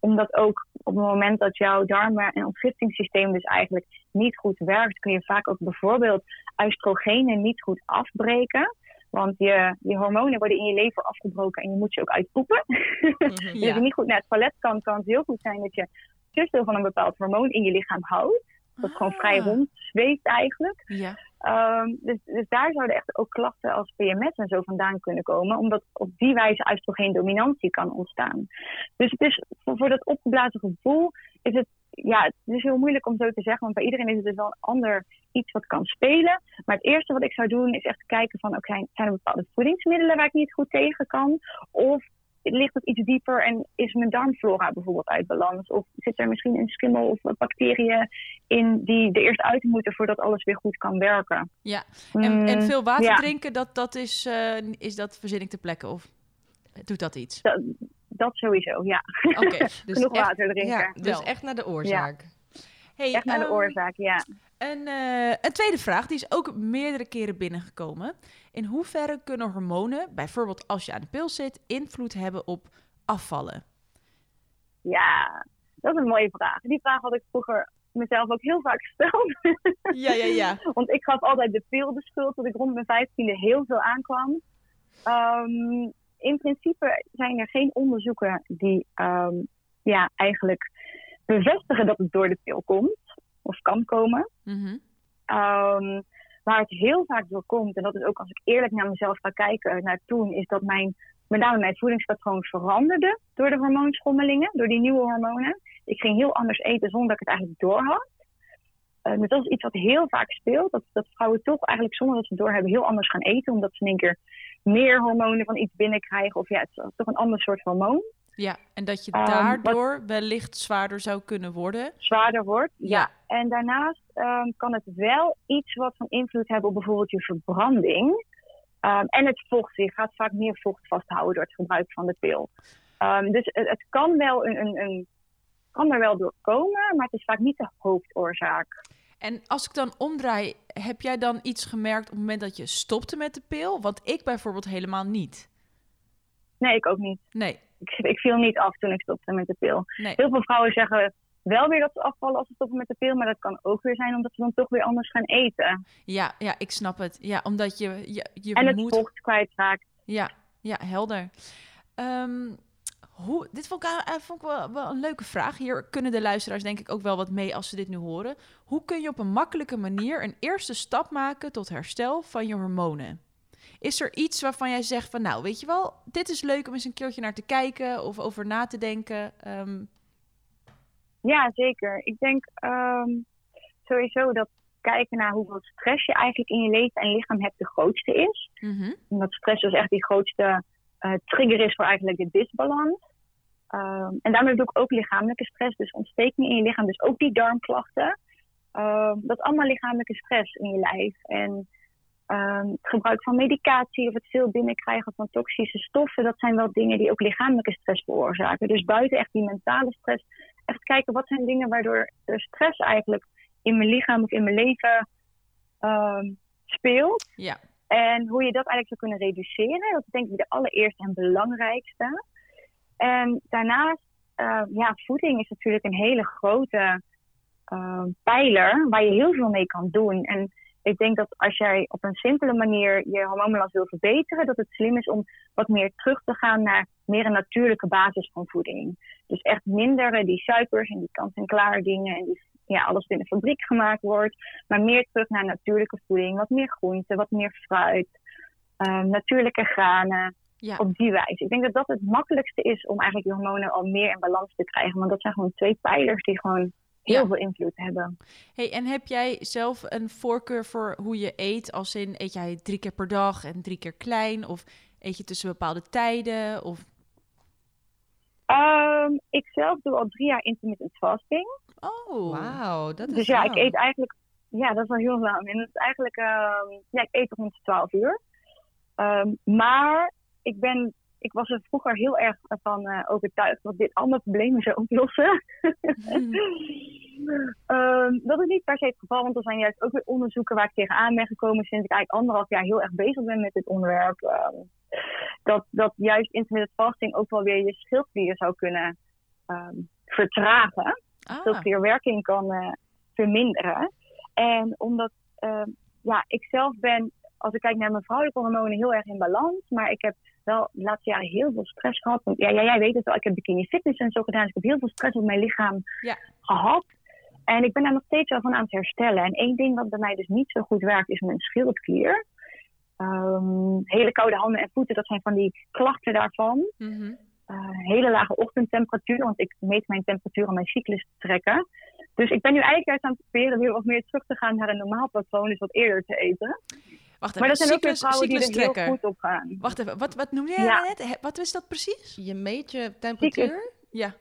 omdat ook op het moment dat jouw darmen- en ontgiftingssysteem dus eigenlijk niet goed werkt, kun je vaak ook bijvoorbeeld oestrogenen niet goed afbreken. Want je, je hormonen worden in je lever afgebroken en je moet ze ook uitpoepen. Dus als Ja. je niet goed naar het toilet kan, kan het heel goed zijn dat je te veel van een bepaald hormoon in je lichaam houdt. Dat gewoon vrij Ah. rond zweeft eigenlijk. Ja. Ehm, dus, dus daar zouden echt ook klachten als PMS en zo vandaan kunnen komen, omdat op die wijze oestrogeendominantie kan ontstaan. Dus het is voor, voor dat opgeblazen gevoel is het, ja, het is heel moeilijk om zo te zeggen, want bij iedereen is het dus wel een ander iets wat kan spelen. Maar het eerste wat ik zou doen is echt kijken van, oké, zijn er bepaalde voedingsmiddelen waar ik niet goed tegen kan? Of ligt het iets dieper en is mijn darmflora bijvoorbeeld uit balans? Of zit er misschien een schimmel of bacteriën in die er eerst uit moeten voordat alles weer goed kan werken? Ja. En, en Mm, veel water ja. drinken, dat, dat is, eh, is dat verzin ik ter plekke? Of doet dat iets? Dat, dat sowieso, ja. Oké, dus Genoeg echt- water drinken. Ja, Dus wel. echt naar de oorzaak. Hey, echt naar de ehm, oorzaak, ja. Een, eh, een tweede vraag, die is ook meerdere keren binnengekomen. In hoeverre kunnen hormonen, bijvoorbeeld als je aan de pil zit, invloed hebben op afvallen? Ja, dat is een mooie vraag. Die vraag had ik vroeger mezelf ook heel vaak gesteld. Ja, ja, ja. Want ik gaf altijd de pil de schuld dat ik rond mijn vijftiende heel veel aankwam. Ehm, in principe zijn er geen onderzoeken die ehm, ja, eigenlijk bevestigen dat het door de pil komt of kan komen. Ehm, waar het heel vaak door komt, en dat is ook als ik eerlijk naar mezelf ga kijken naar toen, is dat mijn, met name mijn voedingspatroon veranderde door de hormoonschommelingen, door die nieuwe hormonen. Ik ging heel anders eten zonder dat ik het eigenlijk doorhad. Uh, dus dat is iets wat heel vaak speelt. Dat, dat vrouwen toch eigenlijk zonder dat ze het doorhebben heel anders gaan eten. Omdat ze in één keer meer hormonen van iets binnenkrijgen. Of ja, het is toch een ander soort hormoon. Ja, en dat je Ehm, daardoor wellicht zwaarder zou kunnen worden. Zwaarder wordt. Ja. Ja. En daarnaast ehm, kan het wel iets wat van invloed hebben op bijvoorbeeld je verbranding. Ehm, en het vocht. Je gaat vaak meer vocht vasthouden door het gebruik van de pil. Dus het, het kan wel een, een, een kan er wel door komen, maar het is vaak niet de hoofdoorzaak. En als ik dan omdraai, heb jij dan iets gemerkt op het moment dat je stopte met de pil? Want ik bijvoorbeeld helemaal niet. Nee, ik ook niet. Nee, Ik, ik viel niet af toen ik stopte met de pil. nee. Heel veel vrouwen zeggen wel weer dat ze afvallen als ze stoppen met de pil, maar dat kan ook weer zijn omdat ze dan toch weer anders gaan eten. Ja, ja, ik snap het. Ja, omdat je, je, je en het moet... vocht kwijtraakt. Ja, ja, helder. Ehm, hoe, dit vond ik, eh, vond ik wel, wel een leuke vraag. Hier kunnen de luisteraars denk ik ook wel wat mee als ze dit nu horen. Hoe kun je op een makkelijke manier een eerste stap maken tot herstel van je hormonen? Is er iets waarvan jij zegt van, nou, weet je wel, dit is leuk om eens een keertje naar te kijken of over na te denken? Ehm, Ja, zeker. Ik denk ehm, sowieso dat kijken naar hoeveel stress je eigenlijk in je leven en lichaam hebt de grootste is. mhm. Omdat stress dus echt die grootste eh, trigger is voor eigenlijk de disbalans. Ehm, en daarmee bedoel ik ook lichamelijke stress, dus ontsteking in je lichaam, dus ook die darmklachten. Dat is allemaal lichamelijke stress in je lijf. En ehm, het gebruik van medicatie of het veel binnenkrijgen van toxische stoffen, dat zijn wel dingen die ook lichamelijke stress veroorzaken. Dus buiten echt die mentale stress, echt kijken wat zijn dingen waardoor er stress eigenlijk in mijn lichaam of in mijn leven ehm, speelt. Ja, En hoe je dat eigenlijk zou kunnen reduceren, dat is denk ik de allereerste en belangrijkste. En daarnaast, eh, ja, voeding is natuurlijk een hele grote pijler waar je heel veel mee kan doen. En ik denk dat als jij op een simpele manier je hormoonbalans wil verbeteren, dat het slim is om wat meer terug te gaan naar meer een natuurlijke basis van voeding. Dus echt minder die suikers en die kant-en-klaar dingen en die, ja, alles in de fabriek gemaakt wordt. Maar meer terug naar natuurlijke voeding. Wat meer groente, wat meer fruit, eh, natuurlijke granen. ja. Op die wijze. Ik denk dat dat het makkelijkste is om eigenlijk je hormonen al meer in balans te krijgen. Want dat zijn gewoon twee pijlers die gewoon heel Ja. veel invloed hebben. Hey, en heb jij zelf een voorkeur voor hoe je eet? Als in, eet jij drie keer per dag en drie keer klein? Of eet je tussen bepaalde tijden? Of... Ehm, ik zelf doe al drie jaar intermittent fasting. Oh, Wauw, dat is Dus ja, ik eet eigenlijk... Ja, dat is wel heel lang. En dat is eigenlijk... ehm, ja, ik eet rond de 12 uur. Ehm, maar ik ben... Ik was er vroeger heel erg van eh, overtuigd dat dit allemaal problemen zou oplossen. Ehm, dat is niet per se het geval, want er zijn juist ook weer onderzoeken waar ik tegenaan ben gekomen sinds ik eigenlijk anderhalf jaar heel erg bezig ben met dit onderwerp. Ehm, dat, dat juist intermittent fasting ook wel weer je schildklier zou kunnen ehm, vertragen ah, schildklierwerking kan eh, verminderen. En omdat ja, ik zelf ben, als ik kijk naar mijn vrouwelijke hormonen, heel erg in balans. Maar ik heb wel de laatste jaren heel veel stress gehad. Want, ja, ja, jij weet het wel, ik heb bikini fitness en zo gedaan. Dus ik heb heel veel stress op mijn lichaam Ja. gehad. En ik ben daar nog steeds wel van aan het herstellen. En één ding wat bij mij dus niet zo goed werkt, is mijn schildklier. Ehm, hele koude handen en voeten, dat zijn van die klachten daarvan mhm. eh, hele lage ochtendtemperatuur, want ik meet mijn temperatuur aan mijn cyclus te trekken. Dus ik ben nu eigenlijk juist aan het proberen weer wat meer terug te gaan naar een normaal patroon, dus wat eerder te eten. Wacht even, Maar dat zijn ook weer cyclus, vrouwen die cyclus er heel trekken. goed op gaan. Wacht even, wat, wat noemde jij Ja. net? Wat is dat precies? Je meet je temperatuur? Ja,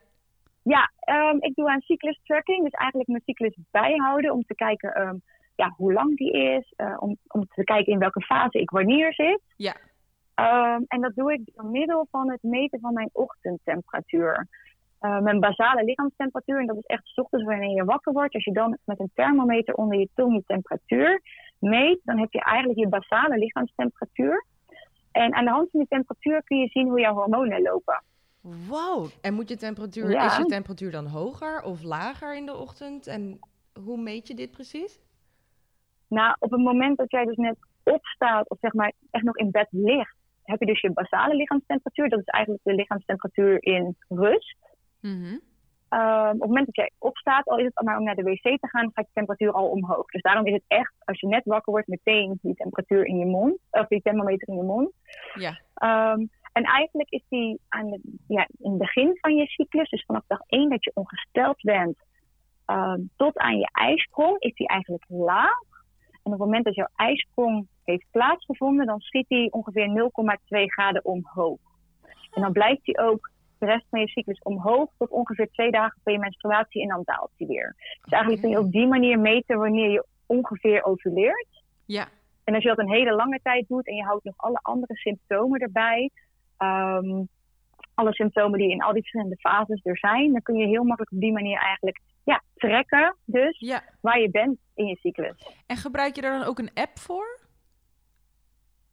Ja, ehm, ik doe aan cyclus tracking, dus eigenlijk mijn cyclus bijhouden om te kijken ehm, ja, hoe lang die is, eh, om, om te kijken in welke fase ik wanneer zit. ja. Ehm, en dat doe ik door middel van het meten van mijn ochtendtemperatuur. uh, mijn basale lichaamstemperatuur. En dat is echt 's ochtends wanneer je wakker wordt. Als je dan met een thermometer onder je tong je temperatuur meet, dan heb je eigenlijk je basale lichaamstemperatuur. En aan de hand van die temperatuur kun je zien hoe jouw hormonen lopen. Wow. En moet je temperatuur, Ja. is je temperatuur dan hoger of lager in de ochtend? En hoe meet je dit precies? Nou, op het moment dat jij dus net opstaat, of zeg maar echt nog in bed ligt, heb je dus je basale lichaamstemperatuur. Dat is eigenlijk de lichaamstemperatuur in rust. Mhm. Ehm, op het moment dat jij opstaat, al is het maar om naar de wc te gaan, gaat je temperatuur al omhoog. Dus daarom is het echt, als je net wakker wordt, meteen die temperatuur in je mond, of die thermometer in je mond. Ja. Ehm, en eigenlijk is die aan de, ja, in het begin van je cyclus, dus vanaf dag 1 dat je ongesteld bent, ehm, tot aan je ijsprong, is die eigenlijk laag. En op het moment dat jouw ijsprong heeft plaatsgevonden, dan schiet die ongeveer 0,2 graden omhoog. En dan blijft die ook de rest van je cyclus omhoog tot ongeveer twee dagen voor je menstruatie en dan daalt die weer. Dus eigenlijk kun je op die manier meten wanneer je ongeveer ovuleert. Ja. En als je dat een hele lange tijd doet en je houdt nog alle andere symptomen erbij, ehm, alle symptomen die in al die verschillende fases er zijn, dan kun je heel makkelijk op die manier eigenlijk ja, trekken dus Ja. waar je bent in je cyclus. En gebruik je daar dan ook een app voor?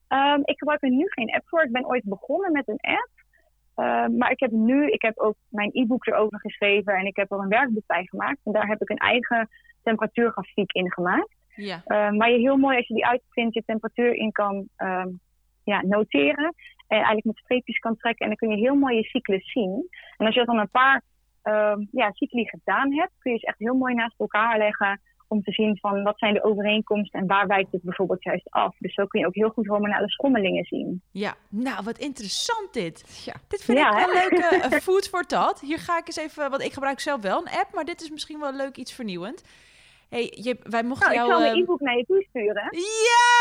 Ehm, ik gebruik er nu geen app voor. Ik ben ooit begonnen met een app. Ehm, maar ik heb nu, ik heb ook mijn e-book erover geschreven en ik heb er een werkboek bij gemaakt. En daar heb ik een eigen temperatuurgrafiek in gemaakt. Ja. Ehm, waar je heel mooi, als je die uitprint, je temperatuur in kan ehm, ja, noteren. En eigenlijk met streepjes kan trekken. En dan kun je heel mooi je cyclus zien. En als je dat dan een paar ja, cycli gedaan hebt, kun je ze echt heel mooi naast elkaar leggen. Om te zien van wat zijn de overeenkomsten en waar wijkt het bijvoorbeeld juist af. Dus zo kun je ook heel goed hormonale schommelingen zien. Ja, nou wat interessant dit. Ja. Dit vind Ja, ik wel hè? leuk. eh, eh, food for thought. Hier ga ik eens even, want ik gebruik zelf wel een app, maar dit is misschien wel leuk iets vernieuwend. Hey, je, wij mochten Nou, ik jou... zal mijn ehm, e-book naar je toesturen. Ja!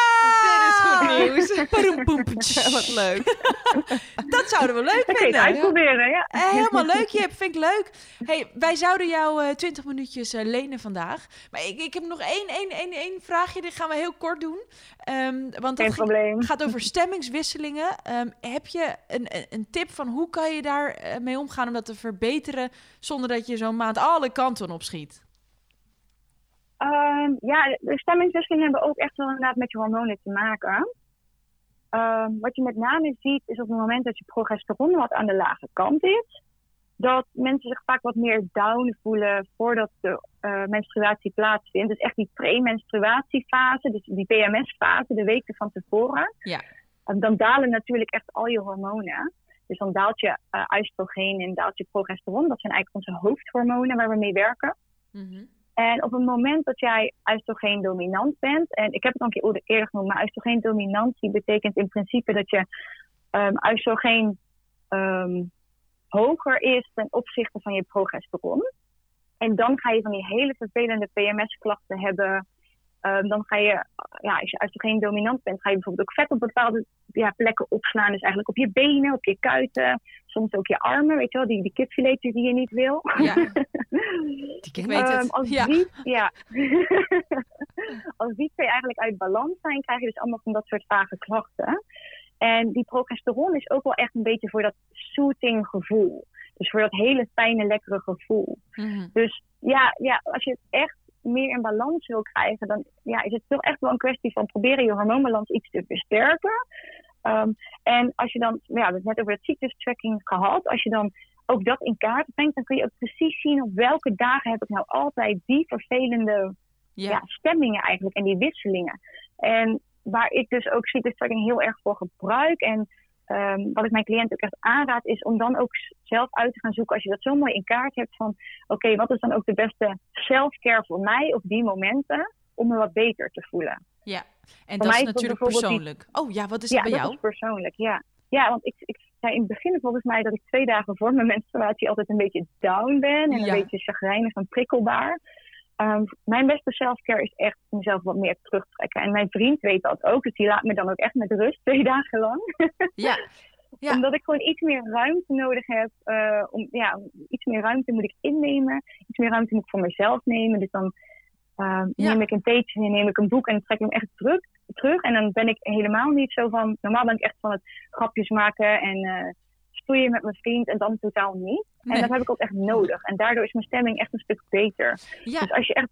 Dit is goed nieuws. Wat leuk. Dat zouden we leuk kun je het vinden. uitproberen, ja. Eh, helemaal leuk, Jip. Vind ik leuk. Hey, wij zouden jou eh 20 minuutjes eh, lenen vandaag. Maar ik, ik heb nog één, één, één, één vraagje. Dit gaan we heel kort doen. Ehm, want dat Geen ging- probleem. gaat over stemmingswisselingen. Ehm, heb je een, een, tip van hoe kan je daar mee omgaan om dat te verbeteren... zonder dat je zo'n maand alle kanten op schiet? Ehm, ja, de stemmingswisselingen hebben ook echt wel inderdaad met je hormonen te maken. Ehm, wat je met name ziet is op het moment dat je progesteron wat aan de lage kant is, dat mensen zich vaak wat meer down voelen voordat de eh, menstruatie plaatsvindt. Dus echt die premenstruatiefase, dus die PMS-fase, de weken van tevoren. Ja. Dan dalen natuurlijk echt al je hormonen. Dus dan daalt je eh oestrogeen en daalt je progesteron. Dat zijn eigenlijk onze hoofdhormonen waar we mee werken. Mhm. En op het moment dat jij oestrogeen dominant bent, en ik heb het al een keer eerder- genoemd, maar oestrogeen dominantie betekent in principe dat je ehm oestrogeen ehm, hoger is ten opzichte van je progesteron. En dan ga je van die hele vervelende PMS-klachten hebben. Ehm, dan ga je, ja, als je oestrogeen dominant bent, ga je bijvoorbeeld ook vet op bepaalde ja, plekken opslaan. Dus eigenlijk op je benen, op je kuiten, soms ook je armen, weet je wel, die, die die je niet wil. Ja, Die weet Ehm, het. als Ja. die, ja. als die twee eigenlijk uit balans zijn, krijg je dus allemaal van dat soort vage klachten. En die progesteron is ook wel echt een beetje voor dat soothing gevoel. Dus voor dat hele fijne, lekkere gevoel. Mhm. Dus ja, ja, als je het echt meer in balans wil krijgen, dan ja, is het toch echt wel een kwestie van proberen je hormoonbalans iets te versterken. Ehm, en als je dan, ja, we hebben het net over het cyclustracking gehad, als je dan ook dat in kaart brengt, dan kun je ook precies zien op welke dagen heb ik nou altijd die vervelende ja. ja. stemmingen eigenlijk en die wisselingen. En waar ik dus ook cyclustracking heel erg voor gebruik en ehm, wat ik mijn cliënten ook echt aanraad, is om dan ook zelf uit te gaan zoeken als je dat zo mooi in kaart hebt van oké, wat is dan ook de beste self-care voor mij op die momenten om me wat beter te voelen. ja. En Voor dat is natuurlijk persoonlijk. Oh ja, wat is ja, dat bij dat jou? is persoonlijk, ja. Ja, want ik, ik zei in het begin volgens mij dat ik twee dagen voor mijn menstruatie altijd een beetje down ben en Ja. een beetje chagrijnig en prikkelbaar. Ehm, mijn beste self-care is echt mezelf wat meer terugtrekken. En mijn vriend weet dat ook, dus die laat me dan ook echt met rust twee dagen lang. Ja. Ja. Omdat ik gewoon iets meer ruimte nodig heb. eh, om, ja, iets meer ruimte moet ik innemen. Iets meer ruimte moet ik voor mezelf nemen. Dus dan ehm, Ja. neem ik een theetje en neem ik een boek en trek ik hem echt terug, terug. En dan ben ik helemaal niet zo van... Normaal ben ik echt van het grapjes maken en eh stoeien met mijn vriend. En dan totaal niet. Nee. En dat heb ik ook echt nodig. En daardoor is mijn stemming echt een stuk beter. Ja, Dus als je echt,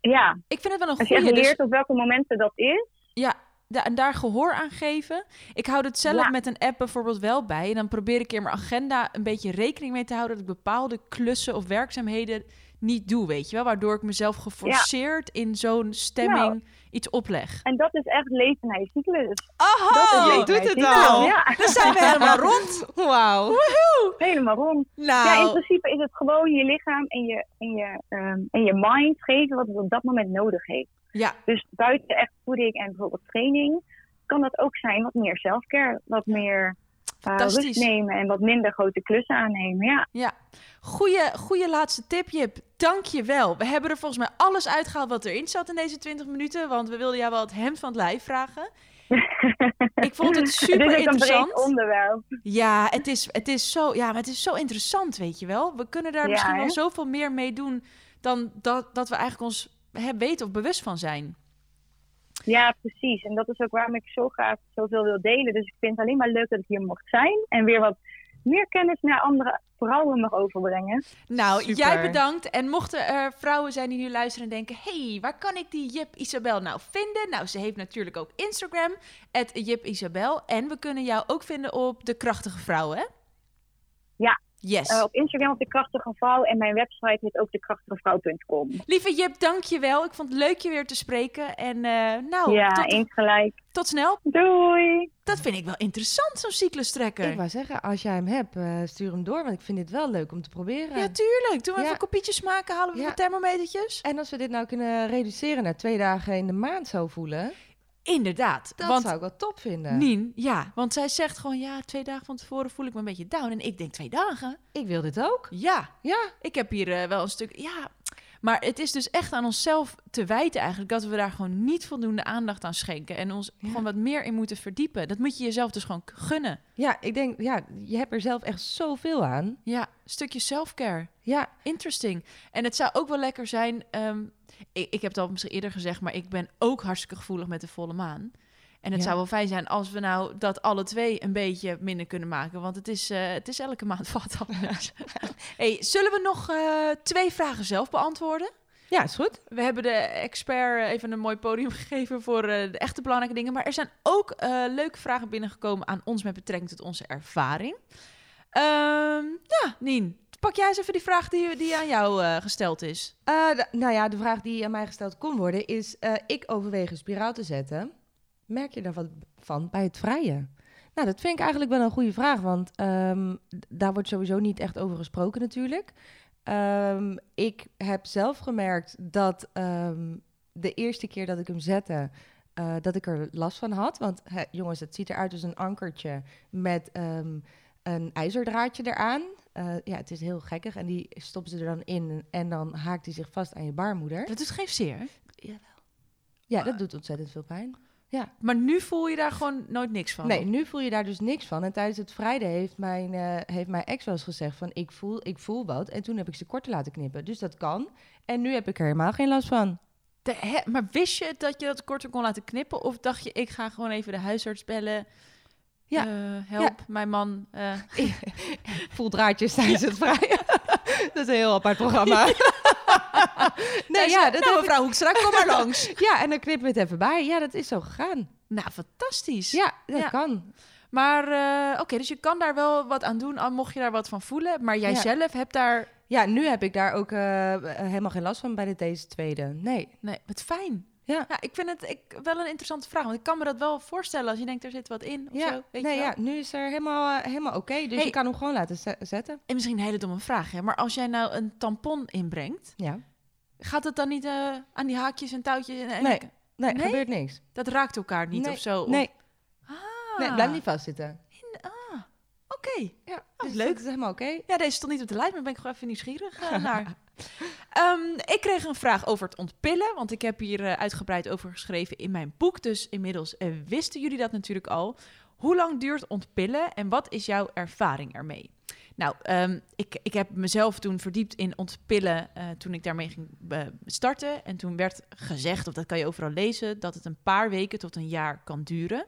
ja, ik vind het wel een als je echt goede. leert op welke momenten dat is. Ja, da- en daar gehoor aan geven. Ik houd het zelf Ja. met een app bijvoorbeeld wel bij. En dan probeer ik in mijn agenda een beetje rekening mee te houden... dat ik bepaalde klussen of werkzaamheden niet doe, weet je wel? Waardoor ik mezelf geforceerd in zo'n stemming Nou. iets opleg. En dat is echt leven naar je cyclus. Oh, doet je het cyclus. al. Ja, Dan zijn we helemaal rond. Wauw. helemaal rond. Nou, Ja, in principe is het gewoon je lichaam en je, en je, ehm, en je mind geven wat het op dat moment nodig heeft. ja, Dus buiten echt voeding en bijvoorbeeld training, kan dat ook zijn wat meer selfcare, wat meer Fantastisch. rust nemen en wat minder grote klussen aannemen. Ja, ja. Goeie, goeie laatste tip, Jip. Dank je wel. We hebben er volgens mij alles uitgehaald wat erin zat in deze 20 minuten. Want we wilden jou wel het hemd van het lijf vragen. Ik vond het super is een interessant. onderwerp. Ja, het is, het is zo, ja, maar het is zo interessant, weet je wel. We kunnen daar Ja, misschien wel hè? zoveel meer mee doen dan dat, dat we eigenlijk ons hè, weten of bewust van zijn. Ja, precies. En dat is ook waarom ik zo graag zoveel wil delen. Dus ik vind het alleen maar leuk dat ik hier mocht zijn en weer wat meer kennis naar andere vrouwen mag overbrengen. Nou, Super. jij bedankt. En mochten er vrouwen zijn die nu luisteren en denken... hey, waar kan ik die Jip Isabel nou vinden? Nou, ze heeft natuurlijk ook Instagram, Jip Isabel. En we kunnen jou ook vinden op De Krachtige Vrouw, hè? Ja. Yes. Eh, op Instagram op de krachtige vrouw en mijn website heet ook dekrachtigevrouw.com. Lieve Jip, dank je wel. Ik vond het leuk je weer te spreken. En eh, nou, ja, tot, eens gelijk. tot snel. Doei! Dat vind ik wel interessant, zo'n cyclustrekker. Ik wou zeggen, als jij hem hebt, eh, stuur hem door. Want ik vind dit wel leuk om te proberen. Ja, tuurlijk. Doen we Ja. even kopietjes maken, halen we Ja. wat thermometertjes. En als we dit nou kunnen reduceren naar twee dagen in de maand zo voelen, Inderdaad. dat want zou ik wel top vinden. Nien, ja, want zij zegt gewoon, ja, twee dagen van tevoren voel ik me een beetje down. En ik denk, twee dagen? Ik wil dit ook. Ja, Ja, ik heb hier eh, wel een stuk, ja. Maar het is dus echt aan onszelf te wijten eigenlijk dat we daar gewoon niet voldoende aandacht aan schenken. En ons Ja. gewoon wat meer in moeten verdiepen. Dat moet je jezelf dus gewoon gunnen. ja, ik denk, ja, je hebt er zelf echt zoveel aan. Ja, stukje self-care. Ja, Interesting. En het zou ook wel lekker zijn. ehm, ik, ik heb het al misschien eerder gezegd, maar ik ben ook hartstikke gevoelig met de volle maan. En het Ja. zou wel fijn zijn als we nou dat alle twee een beetje minder kunnen maken. Want het is, eh, het is elke maand wat anders. hey, zullen we nog eh, twee vragen zelf beantwoorden? ja, is goed. We hebben de expert eh, even een mooi podium gegeven voor de echte belangrijke dingen. Maar er zijn ook leuke vragen binnengekomen aan ons met betrekking tot onze ervaring. Ehm, ja, Nien, pak jij eens even die vraag die, die aan jou eh, gesteld is. De- nou ja, de vraag die aan mij gesteld kon worden is: eh, ik overweeg een spiraal te zetten. Merk je daar wat van bij het vrije? Nou, dat vind ik eigenlijk wel een goede vraag, want ehm, daar wordt sowieso niet echt over gesproken natuurlijk. Ehm, ik heb zelf gemerkt dat ehm, de eerste keer dat ik hem zette, dat ik er last van had. Want jongens, het ziet eruit als een ankertje met een ijzerdraadje eraan. Eh, ja, het is heel gekkig en die stoppen ze er dan in en dan haakt hij zich vast aan je baarmoeder. Dat doet geen zeer. Ja, dat doet ontzettend veel pijn. Ja. Maar nu voel je daar gewoon nooit niks van. Nee, nu voel je daar dus niks van. En tijdens het Friday heeft mijn, eh, heeft mijn ex wel eens gezegd van ik voel, ik voel wat. En toen heb ik ze korter laten knippen. Dus dat kan. En nu heb ik er helemaal geen last van. De- hè, maar wist je dat je dat korter kon laten knippen? Of dacht je, ik ga gewoon even de huisarts bellen? Ja. Eh, help, mijn man. eh, Voel draadjes tijdens het Friday. dat is een heel apart programma. nee, ja, dat nou, mevrouw Hoekstra, kom maar langs. ja, en dan knippen we het even bij. Ja, dat is zo gegaan. Nou, fantastisch. Ja, dat kan. Maar eh, oké, dus je kan daar wel wat aan doen, al mocht je daar wat van voelen. Maar jij zelf hebt daar... Ja, nu heb ik daar ook helemaal geen last van bij de, deze tweede. Nee. Nee, wat fijn. Ja. Ja, ik vind het ik, wel een interessante vraag. Want ik kan me dat wel voorstellen als je denkt, er zit wat in of Ja, zo. Weet nee, je wel? ja, nu is er helemaal, eh, helemaal oké. dus Hey. je kan hem gewoon laten ze- zetten. En misschien een hele domme vraag, hè? maar als jij nou een tampon inbrengt, Ja. gaat het dan niet eh, aan die haakjes en touwtjes? En, en- Nee. Nee, Nee? gebeurt niks. Dat raakt elkaar niet nee. of zo? Of- Nee, Ah, nee, blijf niet vastzitten. Oké. Ja, Oh, dus leuk. Dat is helemaal oké. Ja, deze stond niet op de lijst, maar ben ik gewoon even nieuwsgierig eh, naar. Ehm, ik kreeg een vraag over het ontpillen, want ik heb hier eh, uitgebreid over geschreven in mijn boek. Dus inmiddels eh, wisten jullie dat natuurlijk al. Hoe lang duurt ontpillen en wat is jouw ervaring ermee? Nou, ehm, ik, ik heb mezelf toen verdiept in ontpillen eh, toen ik daarmee ging starten. En toen werd gezegd, of dat kan je overal lezen, dat het een paar weken tot een jaar kan duren.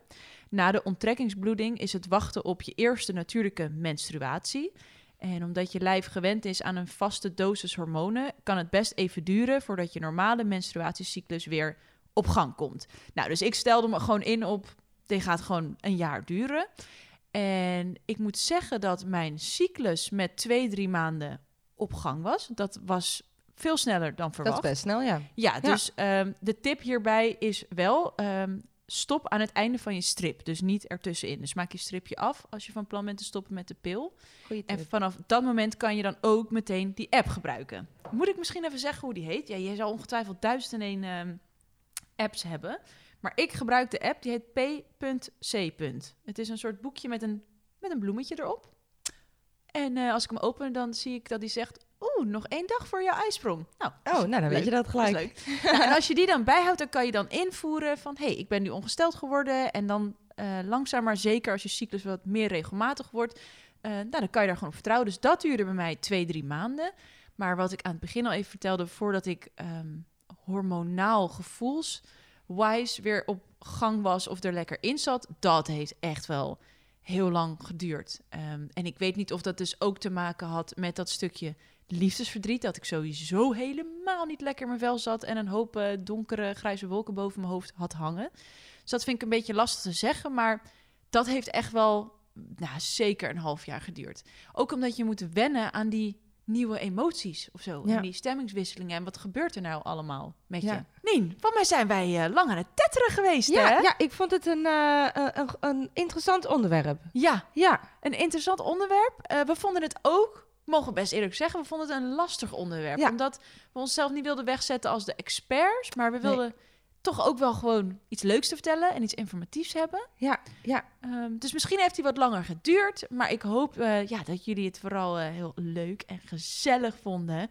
Na de onttrekkingsbloeding is het wachten op je eerste natuurlijke menstruatie. En omdat je lijf gewend is aan een vaste dosis hormonen, kan het best even duren voordat je normale menstruatiecyclus weer op gang komt. Nou, dus ik stelde me gewoon in op, dit gaat gewoon een jaar duren. En ik moet zeggen dat mijn cyclus met twee, drie maanden op gang was. Dat was veel sneller dan Dat verwacht. is best snel, ja. Ja, dus ehm, de tip hierbij is wel... ehm, stop aan het einde van je strip. Dus niet ertussenin. Dus maak je stripje af als je van plan bent te stoppen met de pil. En vanaf dat moment kan je dan ook meteen die app gebruiken. Moet ik misschien even zeggen hoe die heet? Ja, je zal ongetwijfeld duizend en één ehm, apps hebben. Maar ik gebruik de app, die heet P.C. Het is een soort boekje met een, met een bloemetje erop. En eh, als ik hem open, dan zie ik dat die zegt... Oeh, nog één dag voor jouw ijsprong. Nou, Oh, nou dan leuk. weet je dat dat gelijk. is leuk. Nou, en als je die dan bijhoudt, dan kan je dan invoeren van... hé, hey, ik ben nu ongesteld geworden. En dan eh, langzaam maar zeker, als je cyclus wat meer regelmatig wordt... eh, nou, dan kan je daar gewoon op vertrouwen. Dus dat duurde bij mij twee, drie maanden. Maar wat ik aan het begin al even vertelde... voordat ik ehm, hormonaal gevoelswise weer op gang was... of er lekker in zat, dat heeft echt wel heel lang geduurd. Ehm, en ik weet niet of dat dus ook te maken had met dat stukje liefdesverdriet. Dat ik sowieso helemaal niet lekker in mijn vel zat en een hoop eh, donkere grijze wolken boven mijn hoofd had hangen. Dus dat vind ik een beetje lastig te zeggen, maar dat heeft echt wel nou, zeker een half jaar geduurd. Ook omdat je moet wennen aan die nieuwe emoties of zo. Ja. En die stemmingswisselingen. En wat gebeurt er nou allemaal met Ja. je? Nien, van mij zijn wij eh, lang aan het tetteren geweest, hè? Ja, ja, ik vond het een, eh, een, een interessant onderwerp. ja, Ja, een interessant onderwerp. We vonden het ook, mogen we best eerlijk zeggen, we vonden het een lastig onderwerp. Ja. Omdat we onszelf niet wilden wegzetten als de experts, maar we Nee. wilden toch ook wel gewoon iets leuks te vertellen en iets informatiefs hebben. ja, ja. Ehm, dus misschien heeft hij wat langer geduurd, maar ik hoop eh, ja, dat jullie het vooral eh, heel leuk en gezellig vonden.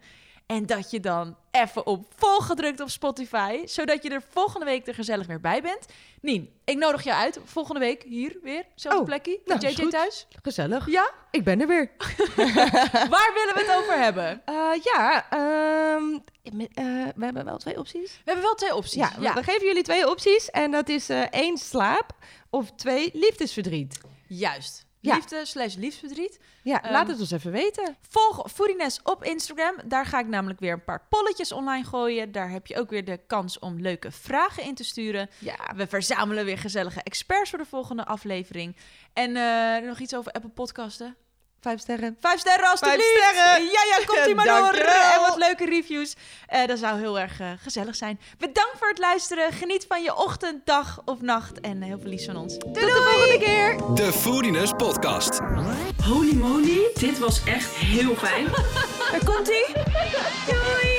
En dat je dan even op volgen drukt op Spotify, zodat je er volgende week er gezellig weer bij bent. Nien, ik nodig jou uit. Volgende week hier weer, zelfde Oh, plekje, nou, JJ goed. thuis. Gezellig. Ja? Ik ben er weer. Waar willen we het over hebben? Eh, ja, ehm, met- eh, we hebben wel twee opties. We hebben wel twee opties. Ja, Ja, we geven jullie twee opties. En dat is eh, één slaap of twee liefdesverdriet. juist. Ja. Liefde slash liefdesverdriet. Ja, Ehm, laat het ons even weten. Volg Foodiness op Instagram. Daar ga ik namelijk weer een paar polletjes online gooien. Daar heb je ook weer de kans om leuke vragen in te sturen. Ja, We verzamelen weer gezellige experts voor de volgende aflevering. En eh, nog iets over Apple Podcasten. Vijf sterren. Vijf sterren alstublieft. sterren. Ja, ja, komt ie maar door. En wat leuke reviews. Eh, dat zou heel erg eh, gezellig zijn. Bedankt voor het luisteren. Geniet van je ochtend, dag of nacht. En heel veel liefs van ons. Doei, Tot de volgende keer. De Foodiness Podcast. Holy moly, dit was echt heel fijn. Daar komt ie. Doei!